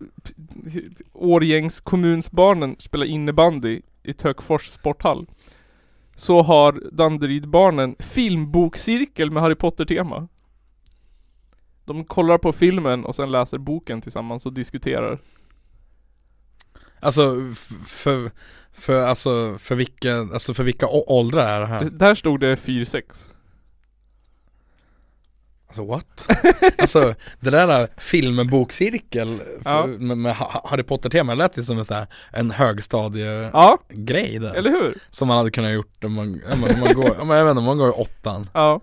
Årjängs kommunsbarnen spelar innebandy i Töckfors sporthall så har Danderydbarnen filmbokcirkel med Harry Potter-tema. De kollar på filmen och sen läser boken tillsammans och diskuterar. Alltså för, för, alltså, för vilka, alltså för vilka åldrar är det här? Där stod det 4-6. Alltså what? alltså det där filmbokcirkel Ja. med, med Ha- Harry Potter-tema, det lät ju som en, här, en högstadiegrej Ja, där eller hur? Som man hade kunnat gjort om man, om man går, men jag vet inte, om man går i åttan Ja.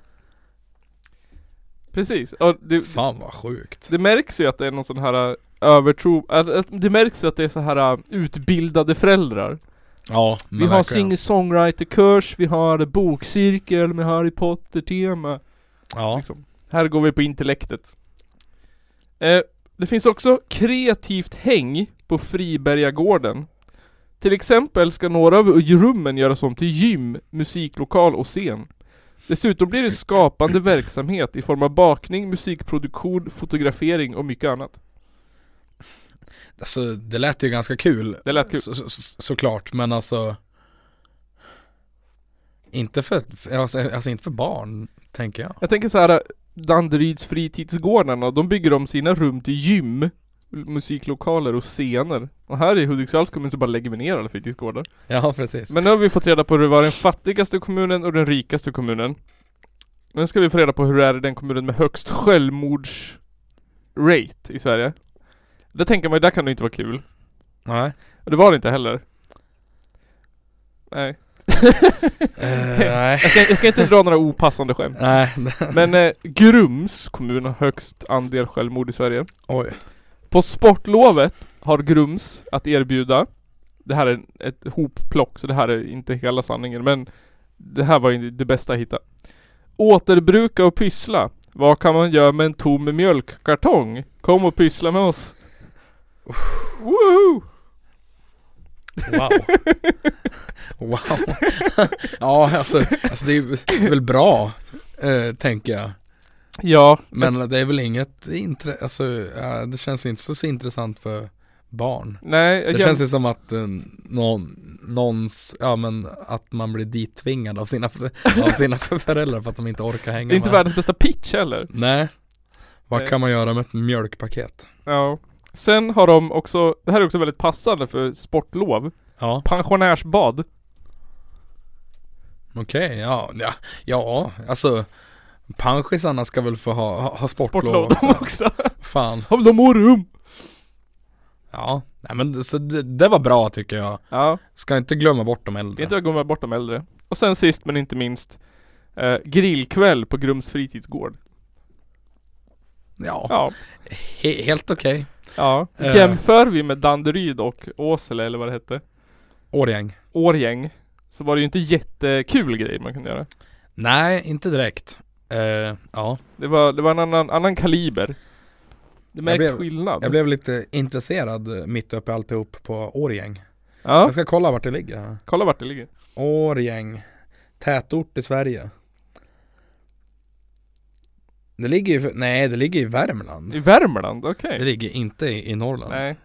Precis. Och det, Fan vad sjukt Det märks ju att det är någon sån här äh, övertro, det märks ju att det är så här äh, utbildade föräldrar. Ja, Vi har singer-songwriter-kurs, vi har bokcirkel med Harry Potter-tema. Ja, Liksom. Här går vi på intellektet. Eh, det finns också kreativt häng på Fribergagården. Till exempel ska några av rummen göras om till gym, musiklokal och scen. Dessutom blir det skapande verksamhet i form av bakning, musikproduktion, fotografering och mycket annat. alltså det lät ju ganska kul Det lät kul. så, så, så, Såklart, men alltså Inte för, alltså, alltså inte för barn, tänker jag Jag tänker så här Danderyds fritidsgårdarna, de bygger om sina rum till gym musiklokaler och scener. Och här i Hudiksvalls kommun så bara lägger vi ner alla fritidsgårdar. Ja precis. Men nu har vi fått reda på hur det var den fattigaste kommunen och den rikaste kommunen. Nu ska vi få reda på hur det är i den kommunen med högst självmordsrate i Sverige. Det tänker man ju, där kan det inte vara kul. Nej. Och det var det inte heller. Nej. Eh, nej. Jag ska, jag ska inte dra några opassande skämt. Nej. Men eh, Grums kommun har högst andel självmord i Sverige. Oj. På sportlovet har Grums att erbjuda Det här är ett hopplock så det här är inte hela sanningen men Det här var ju det bästa jag hittade Återbruka och pyssla Vad kan man göra med en tom mjölkkartong? Kom och pyssla med oss Woohoo! Wow. wow. ja alltså, alltså det är väl bra, eh, tänker jag. Ja, Men det är väl inget intresse, alltså det känns inte så, så intressant för barn. nej Det jag, känns ju som att eh, någon, någons, ja men att man blir dittvingad av sina, av sina föräldrar för att de inte orkar hänga det är inte med. världens bästa pitch heller Nej. Vad Nej. kan man göra med ett mjölkpaket? Ja Sen har de också, det här är också väldigt passande för sportlov Ja, Pensionärsbad okej, ja, ja, ja, alltså Panschisarna ska väl få ha, ha, ha sportlov, Sportlov också. Fan, Har de har rum? ja, nej men så det, det var bra tycker jag Ja Ska inte glömma bort de äldre inte glömma bort de äldre. Och sen sist men inte minst eh, Grillkväll på Grums fritidsgård. Ja, Ja. he, helt okej ja. Eh. Jämför vi med Danderyd och Åsele eller vad det hette. Årgäng Årgäng. Så var det ju inte jättekul grej man kunde göra. Nej, inte direkt eh, Ja, Det var, det var en annan, annan kaliber. Det märks blev- skillnad. jag blev lite intresserad mitt uppe i alltihop på Årgäng Ja, Jag ska kolla vart det ligger kolla vart det ligger. Årgäng Tätort i Sverige Det ligger ju, nej det ligger i Värmland I Värmland, okej. Det ligger inte i, i Norrland Nej.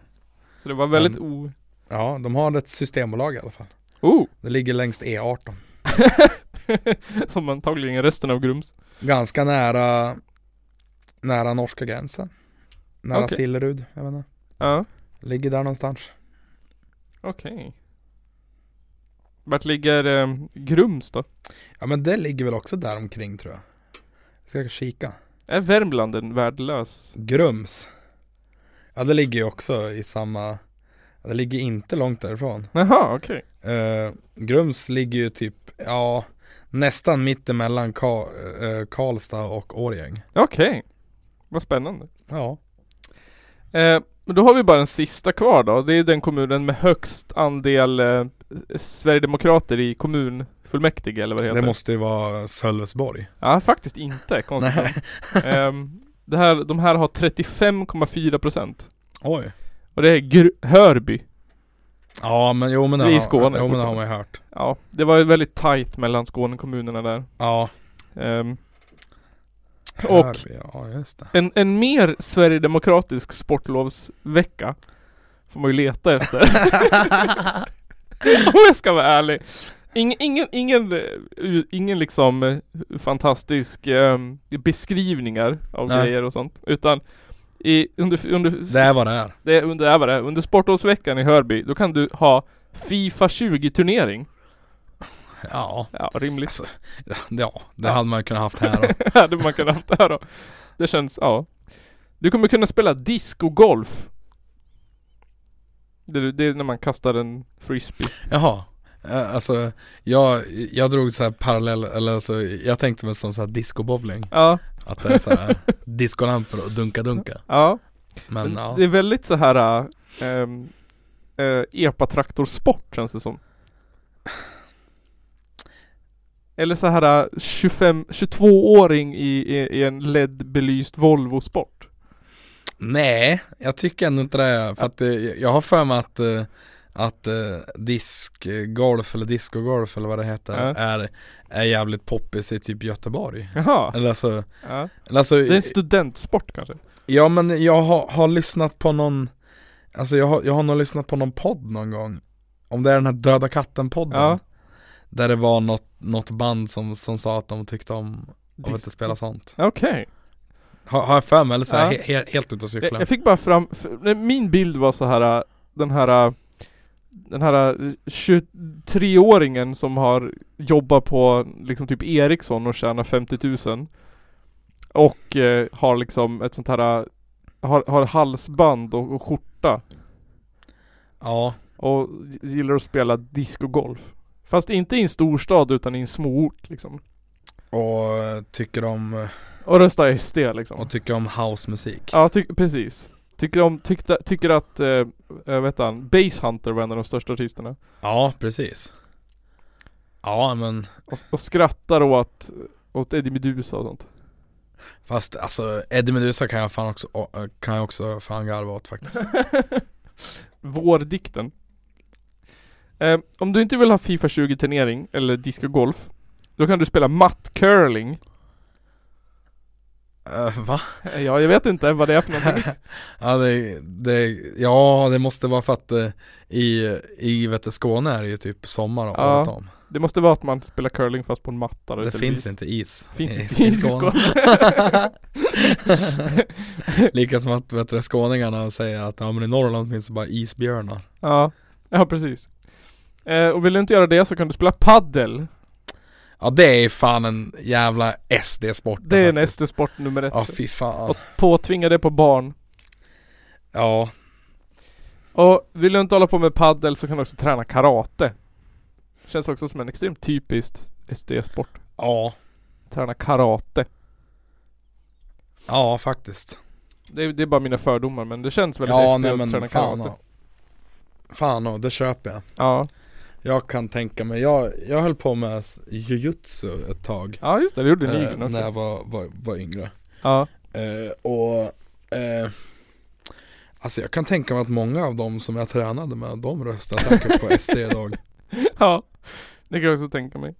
Så det var väldigt Men- o... Ja, de har ett systembolag i alla fall Oh! Det ligger längs E18 Som antagligen resten av Grums. Ganska nära Nära norska gränsen Nära Okej. Sillerud, jag vet inte Ja, Ligger där någonstans okej. Vart ligger eh, Grums då? Ja men det ligger väl också där omkring tror jag Ska jag kika Är Värmland en värdelös? Grums Ja det ligger ju också i samma Det ligger inte långt därifrån Jaha, okej. Eh, Grums ligger ju typ, ja Nästan mittemellan Ka- eh, Karlstad och Årjäng Okej. Vad spännande. Ja Eh, men då har vi bara en sista kvar då. Det är den kommunen med högst andel eh, Sverigedemokrater i kommunfullmäktige eller vad det heter. Det måste ju vara Sölvesborg Ja, faktiskt inte. Konstigt. Ehm, det här, de här har 35,4 procent. Oj Och det är Gr- Hörby. Ja men jo men det, i har, Skåne jo, men det har man ju hört Ja, det var ju väldigt tajt mellan Skånekommunerna där. Ja Ehm, Och- ja just det en, en mer sverigedemokratisk sportlovsvecka får man ju leta efter. Om jag ska vara ärlig. Ingen, ingen, ingen, ingen liksom eh, fantastisk eh, beskrivningar av Nej. grejer och sånt. Utan i, under, under, Det är vad det är det är under, det är vad det är. under sportlovsveckan i Hörby, då kan du ha Fifa 20 turnering. Ja, Ja, rimligt. alltså, ja det Ja. hade man kunnat haft här då. hade man kunnat haft här då. Det känns, ja. Du kommer kunna spela discogolf. Det, det är när man kastar en frisbee. Jaha Eh, Alltså, jag, jag drog så här parallell, eller alltså, jag tänkte mig som så här discobowling Ja, Att det är så här discolampor och dunka-dunka ja. Men ja, Det är väldigt så här ähm, äh, epatraktorsport känns det som. Eller så här äh, 25, 22-åring i, i, i en LED-belyst Volvo-sport. nej, jag tycker ändå inte det För att eh, jag har för mig att eh, att diskgolf eller discogolf eller vad det heter Ja. är, är jävligt poppis i typ Göteborg Jaha. Eller alltså, Ja. eller alltså Det är en studentsport kanske? Ja men jag har, har lyssnat på någon Alltså jag har, jag har nog lyssnat på någon podd någon gång Om det är den här Döda katten-podden Ja. Där det var något, något band som, som sa att de tyckte om att inte spela sånt Okej. Har, har jag för mig eller så här, Ja. he, he, helt ute och Jag, cyklar? jag fick bara fram, för, min bild var så här den här den här 23-åringen som har jobbat på liksom typ Ericsson och tjänar 50 000 Och eh, har liksom ett sånt här Har, har halsband och, och skjorta. Ja, Och gillar att spela discogolf Fast inte i en storstad utan i en småort liksom. Och eh, tycker om, Och röstar SD liksom. och tycker om housemusik. Ja, precis. Tycker, om, tyckte, tycker att, eh, jag vet han, Base Hunter var en av de största artisterna. Ja, precis. Ja men Och, och skrattar åt, åt Eddie Meduza och sånt. Fast alltså Eddie Meduza kan jag fan också, å- kan jag också fan garva åt faktiskt. Vårdikten. Eh, om du inte vill ha Fifa 20 turnering eller disco golf Då kan du spela matt curling. Uh, va? Eh, Ja, jag vet inte vad det är för någonting. ja, det, det, ja det måste vara för att eh, i, i vet du, Skåne är det ju typ sommar Ja, året om. Det måste vara att man spelar curling fast på en matta då Det finns is. inte is Finns inte is i Skåne. Lika som att vet du, skåningarna säger att ja, men i Norrland finns det bara isbjörnar. Ja, ja precis. Eh, och vill du inte göra det så kan du spela paddel. Ja det är fan en jävla SD-sport Det är en. SD-sport nummer ett. Ja fy fan. Och påtvinga det på barn. Ja, Och vill du inte hålla på med paddel så kan du också träna karate. Känns också som en extremt typiskt SD-sport. ja, Träna karate. ja faktiskt. Det är, det är bara mina fördomar men det känns väldigt Ja SD nej att träna fan karate. ja. Fan ja, det köper jag. Ja. Jag kan tänka mig, jag, jag höll på med jujutsu ett tag ja, just det. Det gjorde eh, Nygren också. När jag var, var, var yngre Ja. eh, Och eh, Alltså jag kan tänka mig att många av dem som jag tränade med, de röstar säkert på SD idag ja. Det kan jag också tänka mig.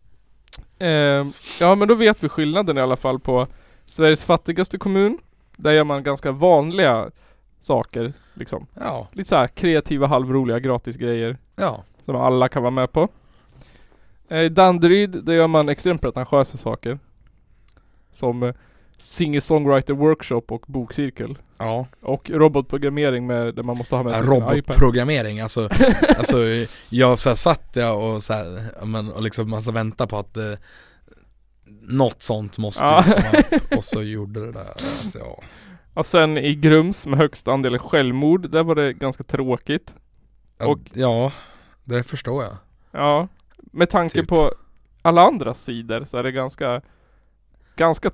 Eh, ja men då vet vi skillnaden i alla fall på Sveriges fattigaste kommun. Där gör man ganska vanliga saker liksom. Ja, Lite såhär kreativa, halvroliga gratisgrejer. ja, Som alla kan vara med på. Eh, I Danderyd, där gör man extremt pretentiösa saker. Som eh, singer-songwriter workshop och bokcirkel. ja Och robotprogrammering med, där man måste ha med sig sin iPad. Robotprogrammering, alltså, alltså jag så här, satt jag och så här, men, och liksom massa vänta på att eh, Något sånt måste Ja. komma upp och så gjorde det där alltså, ja. Och sen i Grums med högst andel självmord, där var det ganska tråkigt. Och- ja, det förstår jag Ja, med tanke Typ. på alla andra sidor så är det ganska Ganska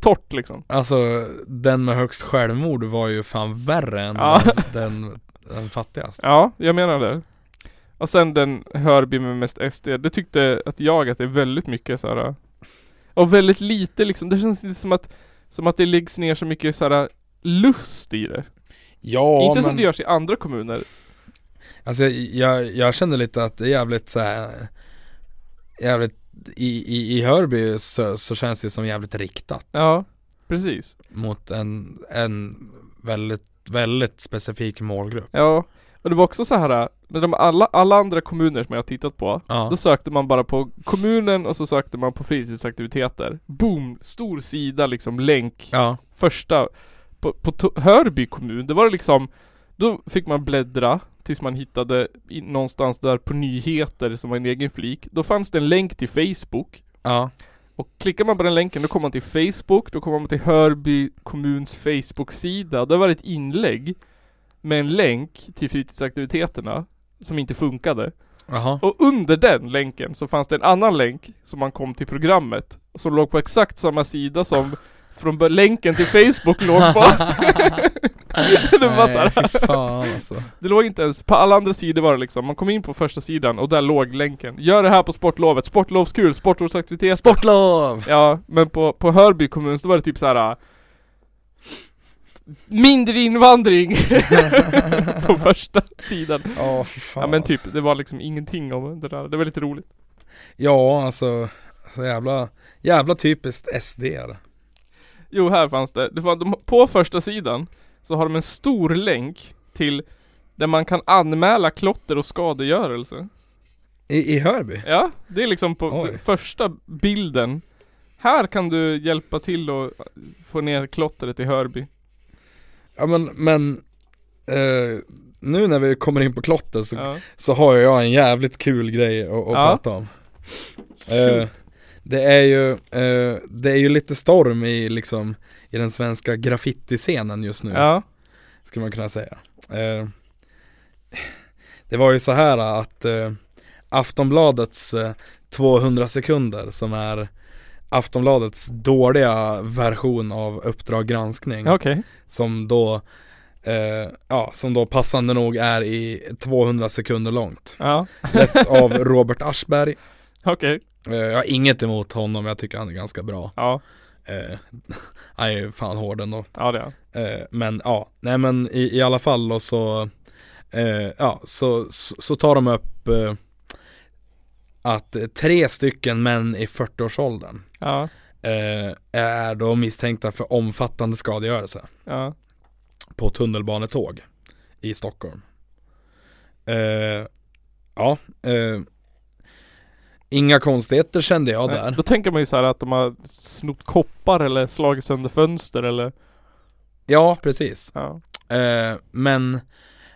torrt liksom. Alltså den med högst självmord var ju fan värre än Ja. den, den fattigaste Ja, jag menar det. Och sen den Hörby med mest SD, det tyckte att jag att det är väldigt mycket så här. Och väldigt lite liksom, det känns lite som att Som att det läggs ner så mycket så här lust i det. Ja Inte men som det görs i andra kommuner. Alltså jag, jag kände lite att det är jävligt så här, Jävligt i, i, i Hörby så, så känns det som jävligt riktat Ja, precis. mot en, en väldigt, väldigt specifik målgrupp Ja, och det var också så här när de alla, alla andra kommuner som jag har tittat på Ja, Då sökte man bara på kommunen och så sökte man på fritidsaktiviteter. Boom! Stor sida liksom, länk. ja, Första. På, på Hörby kommun, det var det liksom Då fick man bläddra tills man hittade i, någonstans där på nyheter som var en egen flik. Då fanns det en länk till Facebook. ja, Och klickar man på den länken då kommer man till Facebook, då kommer man till Hörby kommuns Facebook-sida. Då var det ett inlägg med en länk till fritidsaktiviteterna som inte funkade. jaha Och under den länken så fanns det en annan länk som man kom till programmet. Som låg på exakt samma sida som från länken till Facebook låg på. det var Nej, här. fy fan alltså Det låg inte ens, på alla andra sidor var det liksom, man kom in på första sidan och där låg länken. Gör det här på sportlovet, sportlovskul, sportlovsaktivitet. Sportlov! Ja, men på, på Hörby kommun så var det typ så här. äh, Mindre invandring på första sidan. Ja fy fan Ja men typ, det var liksom ingenting om det där. Det var lite roligt. Ja alltså, så jävla, jävla typiskt SD är det Jo, här fanns det. det var, de, på första sidan så har de en stor länk till där man kan anmäla klotter och skadegörelse. I, i Hörby? Ja, det är liksom på Oj. första bilden Här kan du hjälpa till och få ner klottret i Hörby. Ja men, men eh, nu när vi kommer in på klotter så, Ja. så har jag en jävligt kul grej att, att Ja. prata om. Eh, det är ju, eh, det är ju lite storm i liksom, i den svenska graffitiscenen just nu. Ja. skulle man kunna säga. Eh, det var ju så här att eh, Aftonbladets eh, 200 sekunder som är Aftonbladets dåliga version av Uppdrag granskning Okej. som då eh, ja, som då passande nog är i 200 sekunder långt. Ja. Lett av Robert Aschberg. Okej. Eh, jag har inget emot honom, jag tycker han är ganska bra. Ja. Eh, han är ju fan hård ändå. Ja det är. Eh, men ja, nej men i, i alla fall då så, eh, ja, så, så, så tar de upp eh, att eh, tre stycken män i 40-årsåldern Ja. eh, är då misstänkta för omfattande skadegörelse Ja. på tunnelbanetåg i Stockholm. Eh, ja, eh, inga konstigheter kände jag Nej, där. Då tänker man ju så här att de har snott koppar eller slagit sönder fönster eller Ja, precis. Ja. Eh, men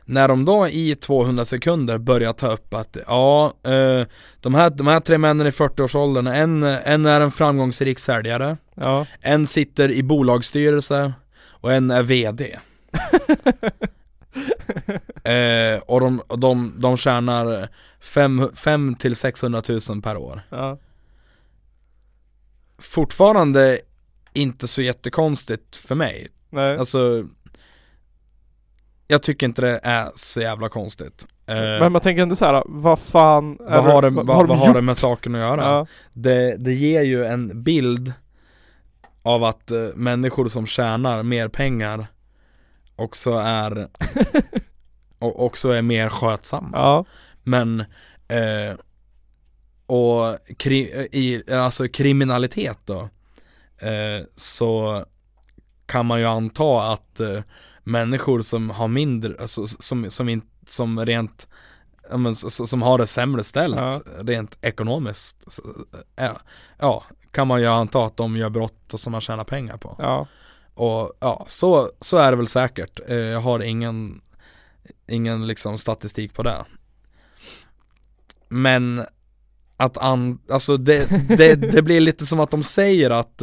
när de då i 200 sekunder börjar ta upp att ja, eh, de, här, de här tre männen i 40-årsåldern, en, en är en framgångsrik säljare, Ja. en sitter i bolagsstyrelse och en är VD. eh, och de, de, de tjänar 5 till 600 000 per år. Ja. Fortfarande inte så jättekonstigt för mig. Nej. Alltså Jag tycker inte det är så jävla konstigt eh, Men man tänker inte så här, vad fan Vad har det, vad, vad, de vad har det med saken att göra? Ja. Det, det ger ju en bild Av att eh, människor som tjänar mer pengar Också är och Också är mer skötsamma Ja. Men eh, Och kri, i, alltså kriminalitet då eh, Så Kan man ju anta att eh, Människor som har mindre, alltså, som, som, in, som rent men, Som har det sämre ställt Ja. rent ekonomiskt så, ja, ja, kan man ju anta att de gör brott och som man tjänar pengar på Ja. och ja, så, så är det väl säkert. Eh, Jag har ingen, ingen liksom statistik på det. Men att an, alltså det, det, det blir lite som att de säger att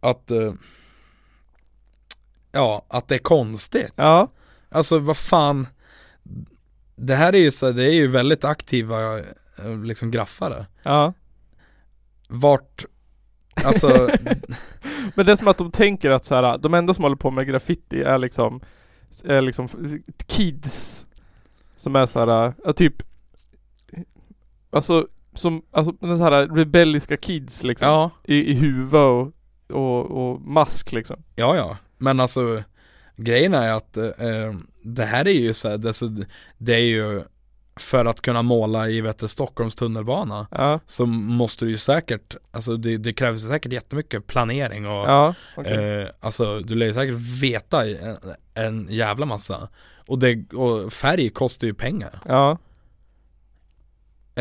att ja, att det är konstigt. Ja. Alltså vad fan Det här är ju så, det är ju väldigt aktiva liksom graffare. Ja. Vart, alltså Men det är som att de tänker att så här, de enda som håller på med graffiti är liksom är liksom kids som är så här, ja, typ Alltså som, alltså den så här rebelliska kids liksom ja, i, i huvud och, och, och mask liksom. Ja, ja. Men alltså grejen är att eh, det här är ju så här, det, det är ju för att kunna måla i vet du, Stockholms tunnelbana Ja, så måste du ju säkert, alltså det, det krävs säkert jättemycket planering och ja, okej. eh, alltså du lär ju säkert veta en, en jävla massa och, det, och färg kostar ju pengar. Ja,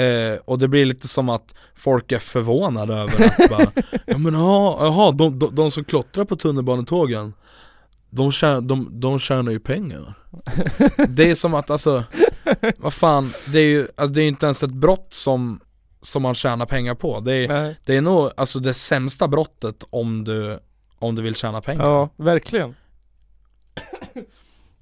eh, och det blir lite som att folk är förvånade över att bara, ja men jaha, jaha de, de, de som klottrar på tunnelbanetågen de, tjänar, de, de tjänar ju pengar. Det är som att alltså, vad fan, det är ju alltså, det är inte ens ett brott som, som man tjänar pengar på. Det är, nej, det är nog alltså det sämsta brottet om du, om du vill tjäna pengar. Ja, verkligen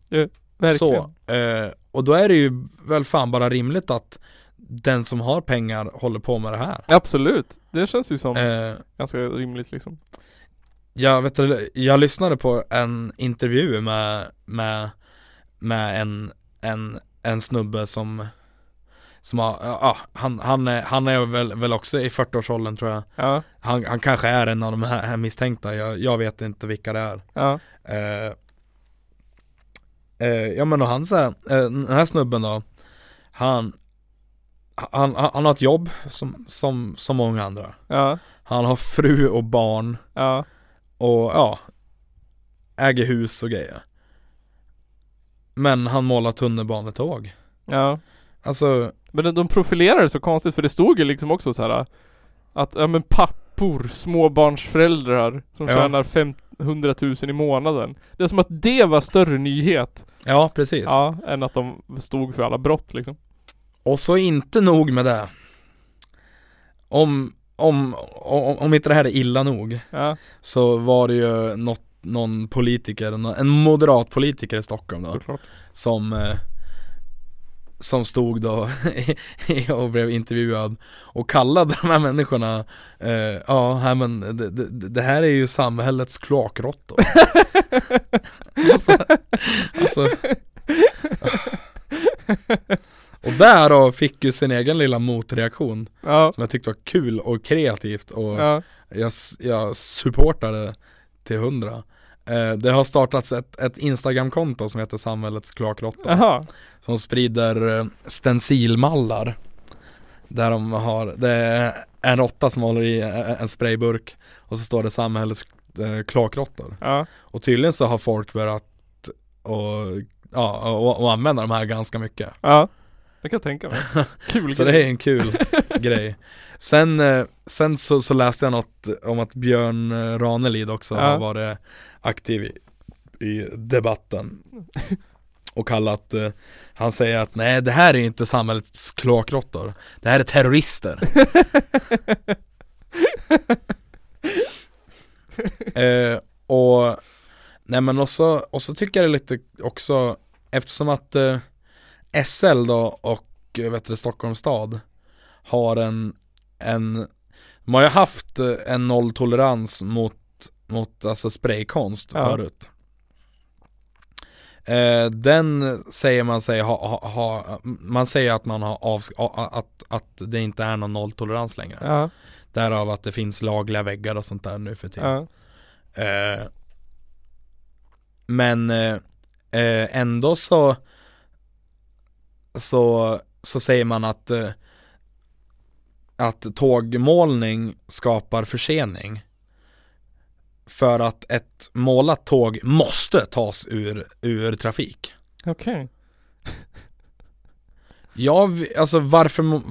Verkligen. Så, eh, och då är det ju väl fan bara rimligt att den som har pengar håller på med det här. Absolut, det känns ju som eh, ganska rimligt liksom. jag, vet, du, jag lyssnade på en intervju med, med, med en, en, en snubbe som som har, ja, han, han, är, han är väl, väl också i 40-årsåldern tror jag. Ja, han, han kanske är en av de här, misstänkta, jag, jag vet inte vilka det är. Ja, eh, Ja men och han så här, eh, den här snubben då Han han, han, har ett jobb som, som, som många andra. Ja, Han har fru och barn. Ja, och ja Äger hus och grejer. Men han målar tunnelbanetåg ja. Alltså, Men de, profilerar det så konstigt för det stod ju liksom också så här att, ja men pappor, småbarnsföräldrar som Ja. tjänar 500 000 i månaden. Det är som att det var större nyhet. Ja, precis. Ja, än att de stod för alla brott liksom. Och så inte nog med det. Om, om, om, om inte det här är illa nog Ja, så var det ju något, någon politiker, en moderat politiker i Stockholm då såklart. som eh, som stod då och blev intervjuad och kallade de här människorna eh, Ja, här, men det, det, det här är ju samhällets kloakråttor alltså, alltså. Och där då fick ju sin egen lilla motreaktion Ja, som jag tyckte var kul och kreativt och ja, jag, jag supportade till hundra Det har startats ett, ett Instagramkonto som heter Samhällets kloakråtta. Som sprider eh, stencilmallar Där de har, det är en råtta som håller i eh, en sprayburk Och så står det Samhällets eh, kloakråttor Ja, Och tydligen så har folk börjat och, ja, och, och använda de här ganska mycket ja. Det kan jag tänka mig. Kul Så det är en kul grej Sen, eh, sen så, så läste jag något om att Björn eh, Ranelid också Ja. har varit aktiv i, i debatten. Och kallat, eh, han säger att nej det här är inte samhällets kloakråttor. Det här är terrorister. Eh, Och Nej men också, och så tycker jag det är lite också Eftersom att eh, SL då och eh, vet du, Stockholms stad Har en, en De har ju haft eh, en nolltolerans mot, mot alltså spraykonst Ja. förut. Eh, Den säger man sig ha, ha, ha Man säger att man har av, att, att det inte är någon nolltolerans längre. Ja, Därav att det finns lagliga väggar och sånt där nu för tiden. Ja. Eh, men eh, eh, ändå så så, så säger man att eh, att tågmålning skapar försening för att ett målat tåg måste tas ur, ur trafik. Okej. Ja, vi- alltså varför,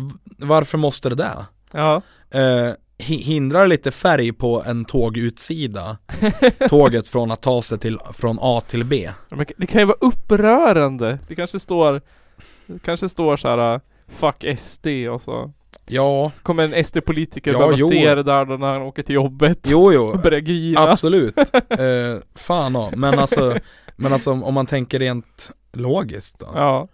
varför måste det det? Ja. Eh, hi- hindrar lite färg på en tågutsida tåget från att ta sig till, från A till B. Det kan ju vara upprörande. Det kanske står Det kanske står så här Fuck SD och så Ja, Så kommer en SD-politiker Ja, behöva jo. se det där då när han åker till jobbet jo och jo, börjar grina absolut. Eh, fan ja. men alltså, men alltså om man tänker rent logiskt då. Ja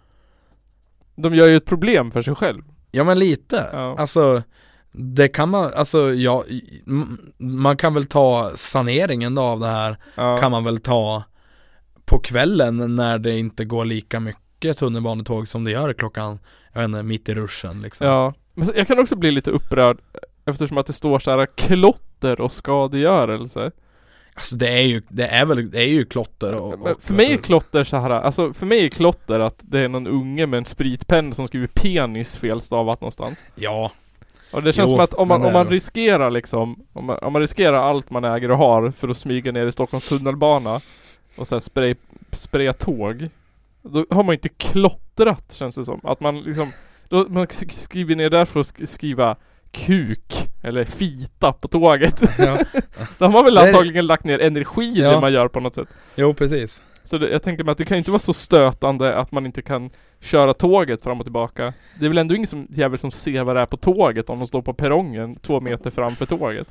De gör ju ett problem för sig själv Ja men lite, Ja. alltså det kan man, alltså ja, man kan väl ta saneringen då av det här Ja, kan man väl ta på kvällen när det inte går lika mycket tunnelbanetåg som det gör klockan, jag vet inte, mitt i ruschen liksom. ja. Men jag kan också bli lite upprörd Eftersom att det står så här klotter och skadegörelse. Alltså det är ju, det är väl, det är ju klotter och, och För mig är klotter. så här, alltså för mig är klotter att det är någon unge med en spritpenna som skriver penis felstavat någonstans. Ja, Och det känns Jo, som att om man, om man det- riskerar liksom om man, om man riskerar allt man äger och har för att smyga ner i Stockholms tunnelbana Och här spray, spraya tåg Då har man ju inte klottrat känns det som. Att man liksom då, Man sk- skriver ner där för att sk- skriva kuk eller fita på tåget. ja. Då har man väl Det antagligen lagt ner energi i Ja. det man gör på något sätt. jo precis. Så det, jag tänker mig att det kan ju inte vara så stötande att man inte kan köra tåget fram och tillbaka. Det är väl ändå ingen som, jävel som ser vad det är på tåget om de står på perrongen två meter framför tåget.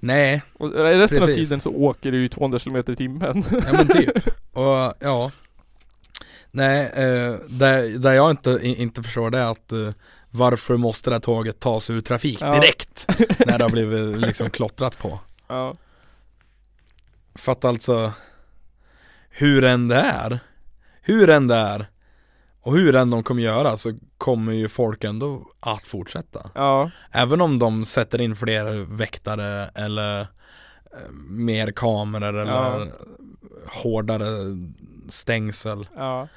Nej, Och resten av Precis. tiden så åker du ju 200 km i timmen. ja men typ. Och ja. Nej, eh, där, där jag inte, inte förstår det är att eh, varför måste det här tåget tas ur trafik Ja. direkt när det har blivit liksom klottrat på? ja. För att alltså hur än det är, hur än det är och hur än de kommer göra så kommer ju folk ändå att fortsätta. Ja. Även om de sätter in fler väktare eller eh, mer kameror eller Ja. hårdare stängsel. Ja.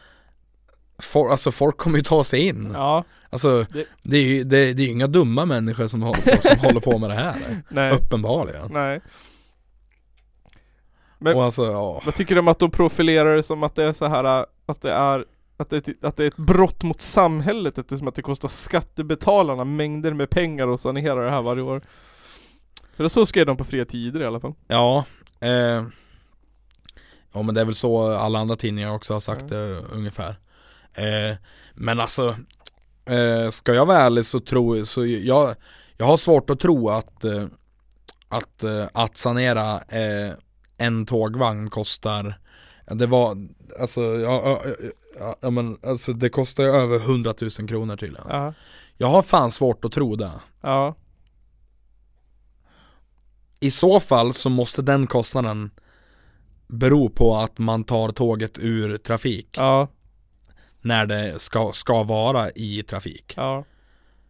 For, alltså folk kommer ju ta sig in. Ja. Alltså Det- det, är ju det, det är inga dumma människor som, som, som håller på med det här. Nej. Uppenbarligen. Nej. Men- Och alltså, ja. Vad tycker du om att de profilerar det som att det är så här att det är att det, att det är ett brott mot samhället eftersom att det kostar skattebetalarna mängder med pengar att sanera det här varje år. För så skrev de på fria tider i alla fall. Ja, eh, ja men det är väl så alla andra tidningar också har sagt Ja. det ungefär. Eh, men alltså, eh, ska jag vara ärlig så tror så jag, jag har svårt att tro att, eh, att, eh, att sanera eh, en tågvagn kostar, det var, alltså, ja, ja, ja, ja men alltså det kostar ju över 100 000 kronor tydligen. Ja. Jag har fan svårt att tro det. Ja. I så fall så måste den kostnaden bero på att man tar tåget ur trafik Ja. När det ska, ska vara i trafik. Ja.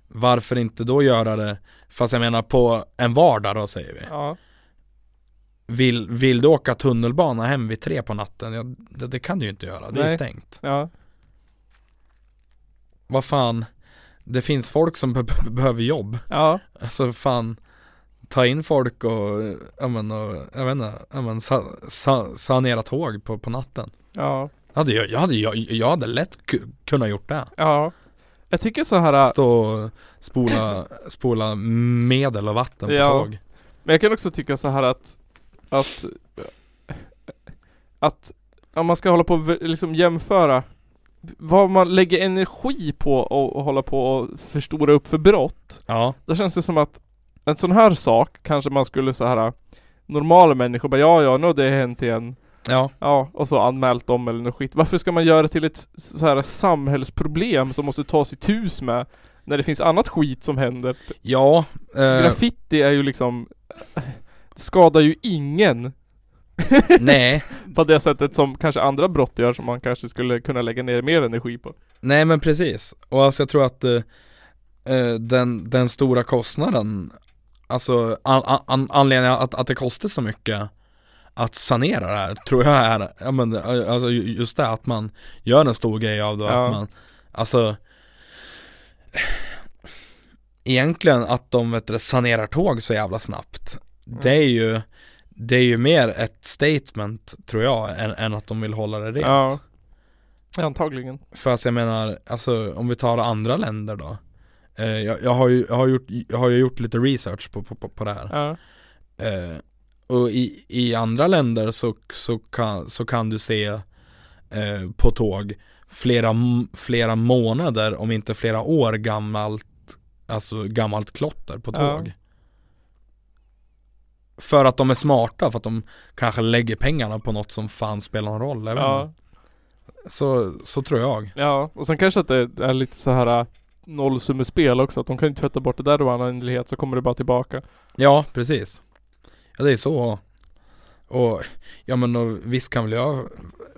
Varför inte då göra det, fast jag menar på en vardag då säger vi. Ja. Vill, vill du åka tunnelbana hem vid tre på natten? Ja, det, det kan du ju inte göra, det är Nej. stängt. Ja. Vad fan, det finns folk som be- be- behöver jobb. Ja. Alltså fan Ta in folk och, ja men, och, jag vet inte, ja men sa, sa, sanera tåg på, på natten Ja. Hade jag, jag, hade, jag, jag hade lätt ku- kunnat gjort det Ja. Jag tycker så här. Stå och spola, spola medel och vatten på Ja. tåg Men jag kan också tycka så här att Att Att Om man ska hålla på och liksom jämföra Vad man lägger energi på och, och hålla på och förstora upp för brott Ja, Då känns det som att En sån här sak kanske man skulle så här Normala människor bara ja ja nu har det hänt igen ja, Ja och så anmält dem eller något skit. Varför ska man göra det till ett så här samhällsproblem som måste tas i tus med När det finns annat skit som händer? Ja eh, Graffiti är ju liksom skadar ju ingen. Nej, på det sättet som kanske andra brott gör som man kanske skulle kunna lägga ner mer energi på. nej men precis. Och alltså jag tror att eh, eh, den, den stora kostnaden Alltså an, an, anledningen att, att det kostar så mycket att sanera det här tror jag är, ja men alltså ju- just det att man gör en stor grej av det Ja. att man, alltså Egentligen att de vet du, sanerar tåg så jävla snabbt Det är ju Det är ju mer ett statement tror jag än, än att de vill hålla det rent Ja. Antagligen. För att jag menar, alltså om vi tar andra länder då eh, jag, jag, har ju, jag, har gjort, jag har ju gjort lite research på, på, på, på det här Ja. Eh, och i, i andra länder så, så, kan, så kan du se eh, på tåg flera, flera månader, om inte flera år gammalt, alltså gammalt klotter på Ja. tåg. För att de är smarta, för att de kanske lägger pengarna på något som fan spelar någon roll, Ja. Så, så tror jag. ja. Och sen kanske att det är lite så här äh, nollsummespel också. Att de kan inte tvätta bort det där och användlighet så kommer det bara tillbaka. Ja, precis. Ja, det är så. Och, ja men och, visst kan väl jag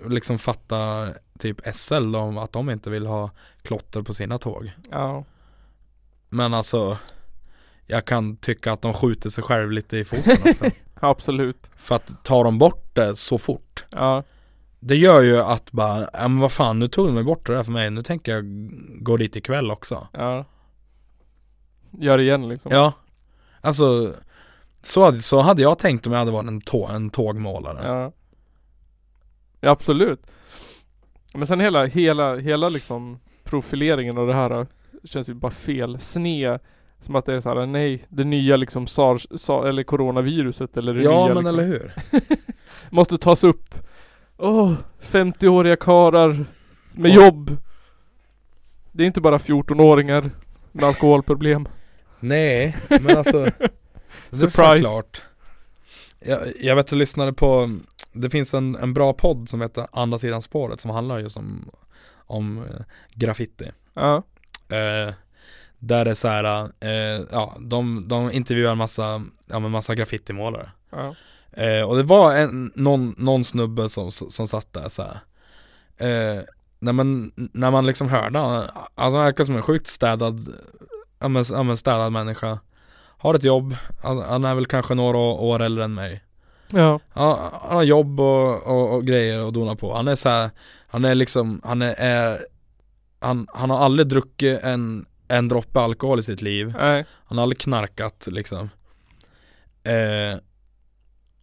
liksom fatta typ SL om att de inte vill ha klotter på sina tåg. Ja. Men alltså, jag kan tycka att de skjuter sig själv lite i foten också. Absolut. För att tar de bort det så fort, Ja. det gör ju att bara, ja men vad fan, nu tog de bort det där för mig, nu tänker jag gå dit ikväll också. Ja. Gör det igen liksom. Ja, alltså så så hade jag tänkt om jag hade varit en, tå, en tågmålare. Ja. Ja absolut. Men sen hela, hela, hela liksom profileringen av det här äh, känns ju bara fel. Sne. Som att det är såhär, nej, det nya liksom SARS, sa, eller coronaviruset eller det Ja nya men liksom, eller hur? Måste tas upp. Åh, 50-åriga karar med Ja. jobb. Det är inte bara 14-åringar med alkoholproblem. Nej, men alltså Surprise. klart. Jag, jag vet att jag lyssnade på, det finns en, en bra podd som heter Andra sidan spåret som handlar just om, om eh, graffiti. Ja. Eh, där det är så här, eh, ja, de, de intervjuar en massa, ja men massa graffitimålare. Ja. Eh, och det var en, någon, någon snubbe som, som satt där så här. Eh, när, man, när man liksom hörde han, alltså han verkar som en sjukt städad, ja men, ja men städad människa. Har ett jobb, han är väl kanske några år äldre än mig. Ja. Han har jobb och, och, och grejer att dona på. Han är så här, han är liksom, han är, är han, han har aldrig druckit en, en droppe alkohol i sitt liv. Nej. Han har aldrig knarkat liksom. Eh,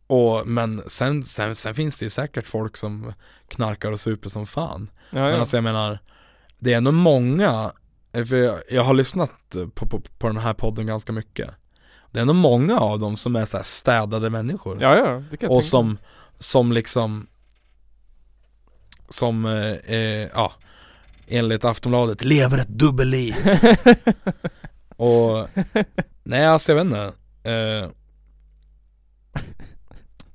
och, men sen, sen, sen finns det ju säkert folk som knarkar och super som fan. Ja, Men ja. alltså jag menar, det är ändå många, eh, för jag, jag har lyssnat på, på, på den här podden ganska mycket. Det är nog många av dem som är så städade människor. Ja, ja, det kan jag Och tänka som, som liksom Som, eh, eh, ja Enligt Aftonbladet, lever ett dubbelliv. Och Nej alltså jag vet inte. Eh,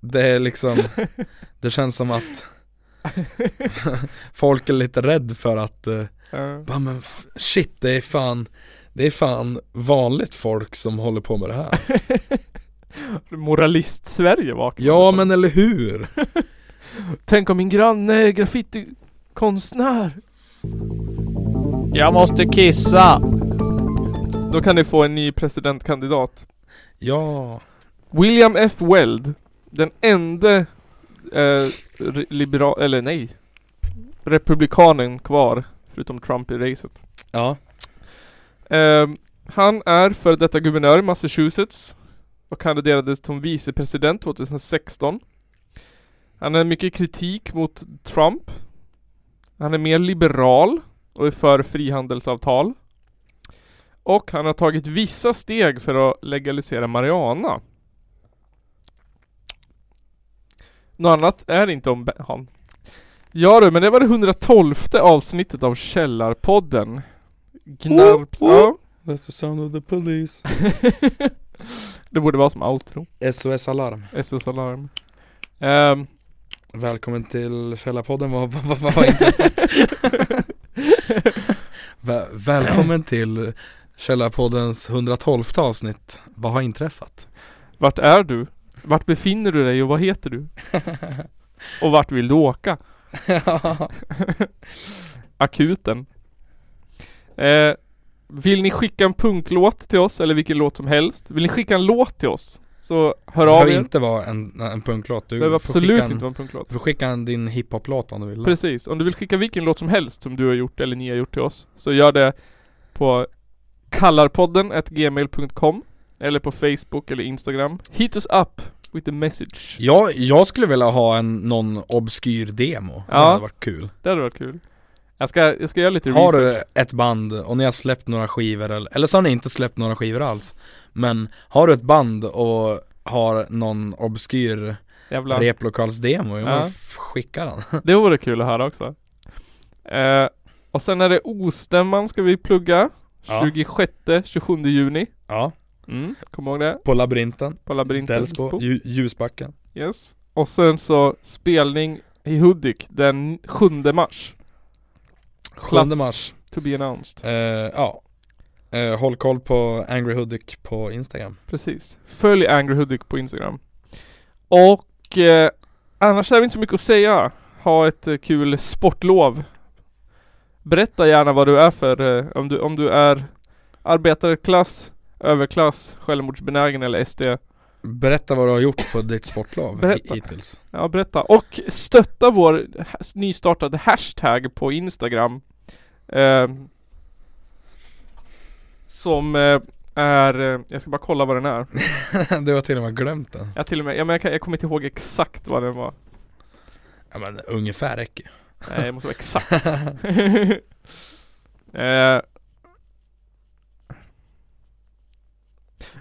Det är liksom Det känns som att Folk är lite rädd för att eh, Ja. bara, men Shit det är fan Det är fan vanligt folk som håller på med det här. Moralist-Sverige vaknar Ja men eller hur? Tänk om min granne är graffitikonstnär. Jag måste kissa. Då kan ni få en ny presidentkandidat. Ja. William F. Weld Den enda eh, liberal, eller nej Republikanen kvar Förutom Trump i racet. Ja eh, Han är före detta guvernör i Massachusetts Och kandiderade som vicepresident 2016 Han har mycket kritik mot Trump. Han är mer liberal och är för frihandelsavtal. Och han har tagit vissa steg för att legalisera marijuana. Något annat är det inte om han. Ja du, men det var det 112 avsnittet av Källarpodden. Gnarps... Oh, Ja That's the sound of the police Det borde vara som outro SOS Alarm SOS Alarm Ehm, Välkommen till Källarpodden, vad, vad, vad, har inträffat? Vä- välkommen till Källarpoddens 112 avsnitt, vad har inträffat? Vart är du? Vart befinner du dig och vad heter du? Och vart vill du åka? Akuten eh, Vill ni skicka en punklåt till oss eller vilken låt som helst? Vill ni skicka en låt till oss? Så hör Det av behöver er. inte vara en, en punklåt, Det du behöver absolut skicka inte en, vara en punklåt. Du får skicka en, din hiphop-låt om du vill. Precis, om du vill skicka vilken låt som helst som du har gjort eller ni har gjort till oss Så gör det på kallarpodden gmail.com Eller på Facebook eller Instagram. Hit us up with a message. Jag, jag skulle vilja ha en, någon obskyr demo, det Ja. hade varit kul. Det hade varit kul Jag ska, jag ska göra lite Har research. du ett band och ni har släppt några skivor eller, eller så har ni inte släppt några skivor alls Men har du ett band och har någon obskyr Jävlar replokalsdemo, jag Ja. skicka den. Det vore kul att höra också. Eh, Och sen är det Ostämman ska vi plugga Ja. 26-27 juni. Ja, mm, Kom ihåg det? På Labyrinten, På labyrinten Delsbo, Ju- Ljusbacken. Yes. Och sen så spelning i Hudik den 7 mars 7 Plats. mars. To be announced. Eh, Ja. Eh, Håll koll på Angry Hudik på Instagram. Precis. Följ Angry Hudik på Instagram. Och eh, annars är det inte så mycket att säga. Ha ett eh, kul sportlov. Berätta gärna vad du är för, eh, om, du, om du är arbetarklass, överklass, självmordsbenägen eller SD Berätta vad du har gjort på ditt sportlov Berätta. hi- hittills Ja, berätta. Och stötta vår nystartade hashtag på Instagram. Eh, som eh, är, eh, jag ska bara kolla vad den är. Du har till och med glömt den Jag till och med, ja, men jag, kan, jag kommer inte ihåg exakt vad den var. Ja men ungefär räcker Nej, det måste vara exakt. eh,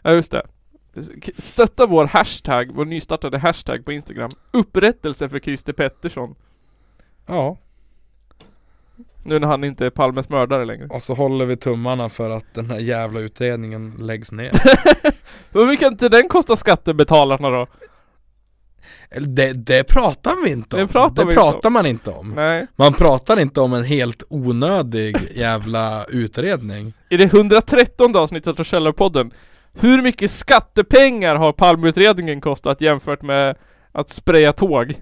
ja, just det. Stötta vår hashtag, vår nystartade hashtag på Instagram. Upprättelse för Christer Pettersson. Ja Nu när han inte är Palmes mördare längre. Och så håller vi tummarna för att den här jävla utredningen läggs ner Hur mycket kan inte den kosta skattebetalarna då? Det, det pratar vi inte om, Det pratar det vi inte pratar man inte om Nej. Man pratar inte om en helt onödig jävla utredning I det 113 avsnittet av Källarpodden Hur mycket skattepengar har Palmeutredningen kostat jämfört med att spraya tåg?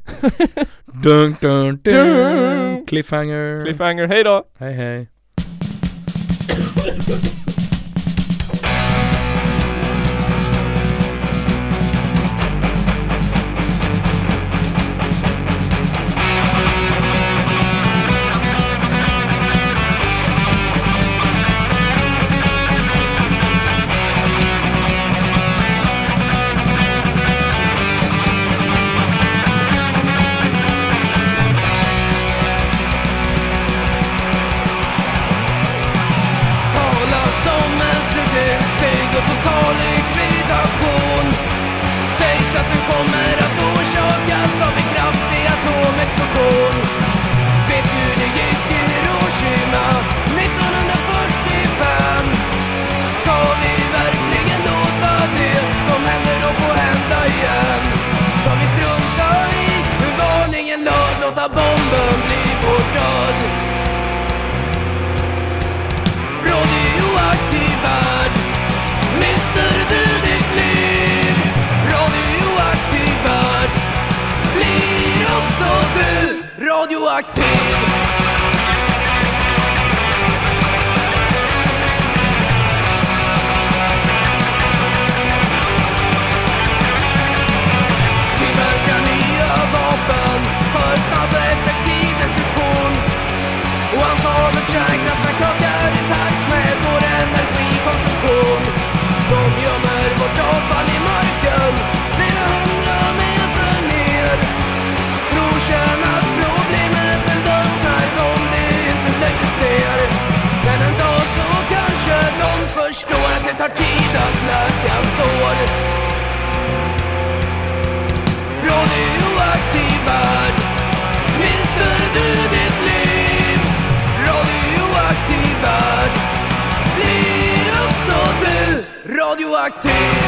dun, dun, dun. Cliffhanger Cliffhanger, hej då! Hej hej tar tid att läka sår. Radioaktiv oaktiv värld mister du ditt liv. Radioaktiv värld blir också du radioaktiv.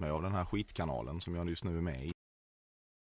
mig av den här skitkanalen som jag just nu är med i.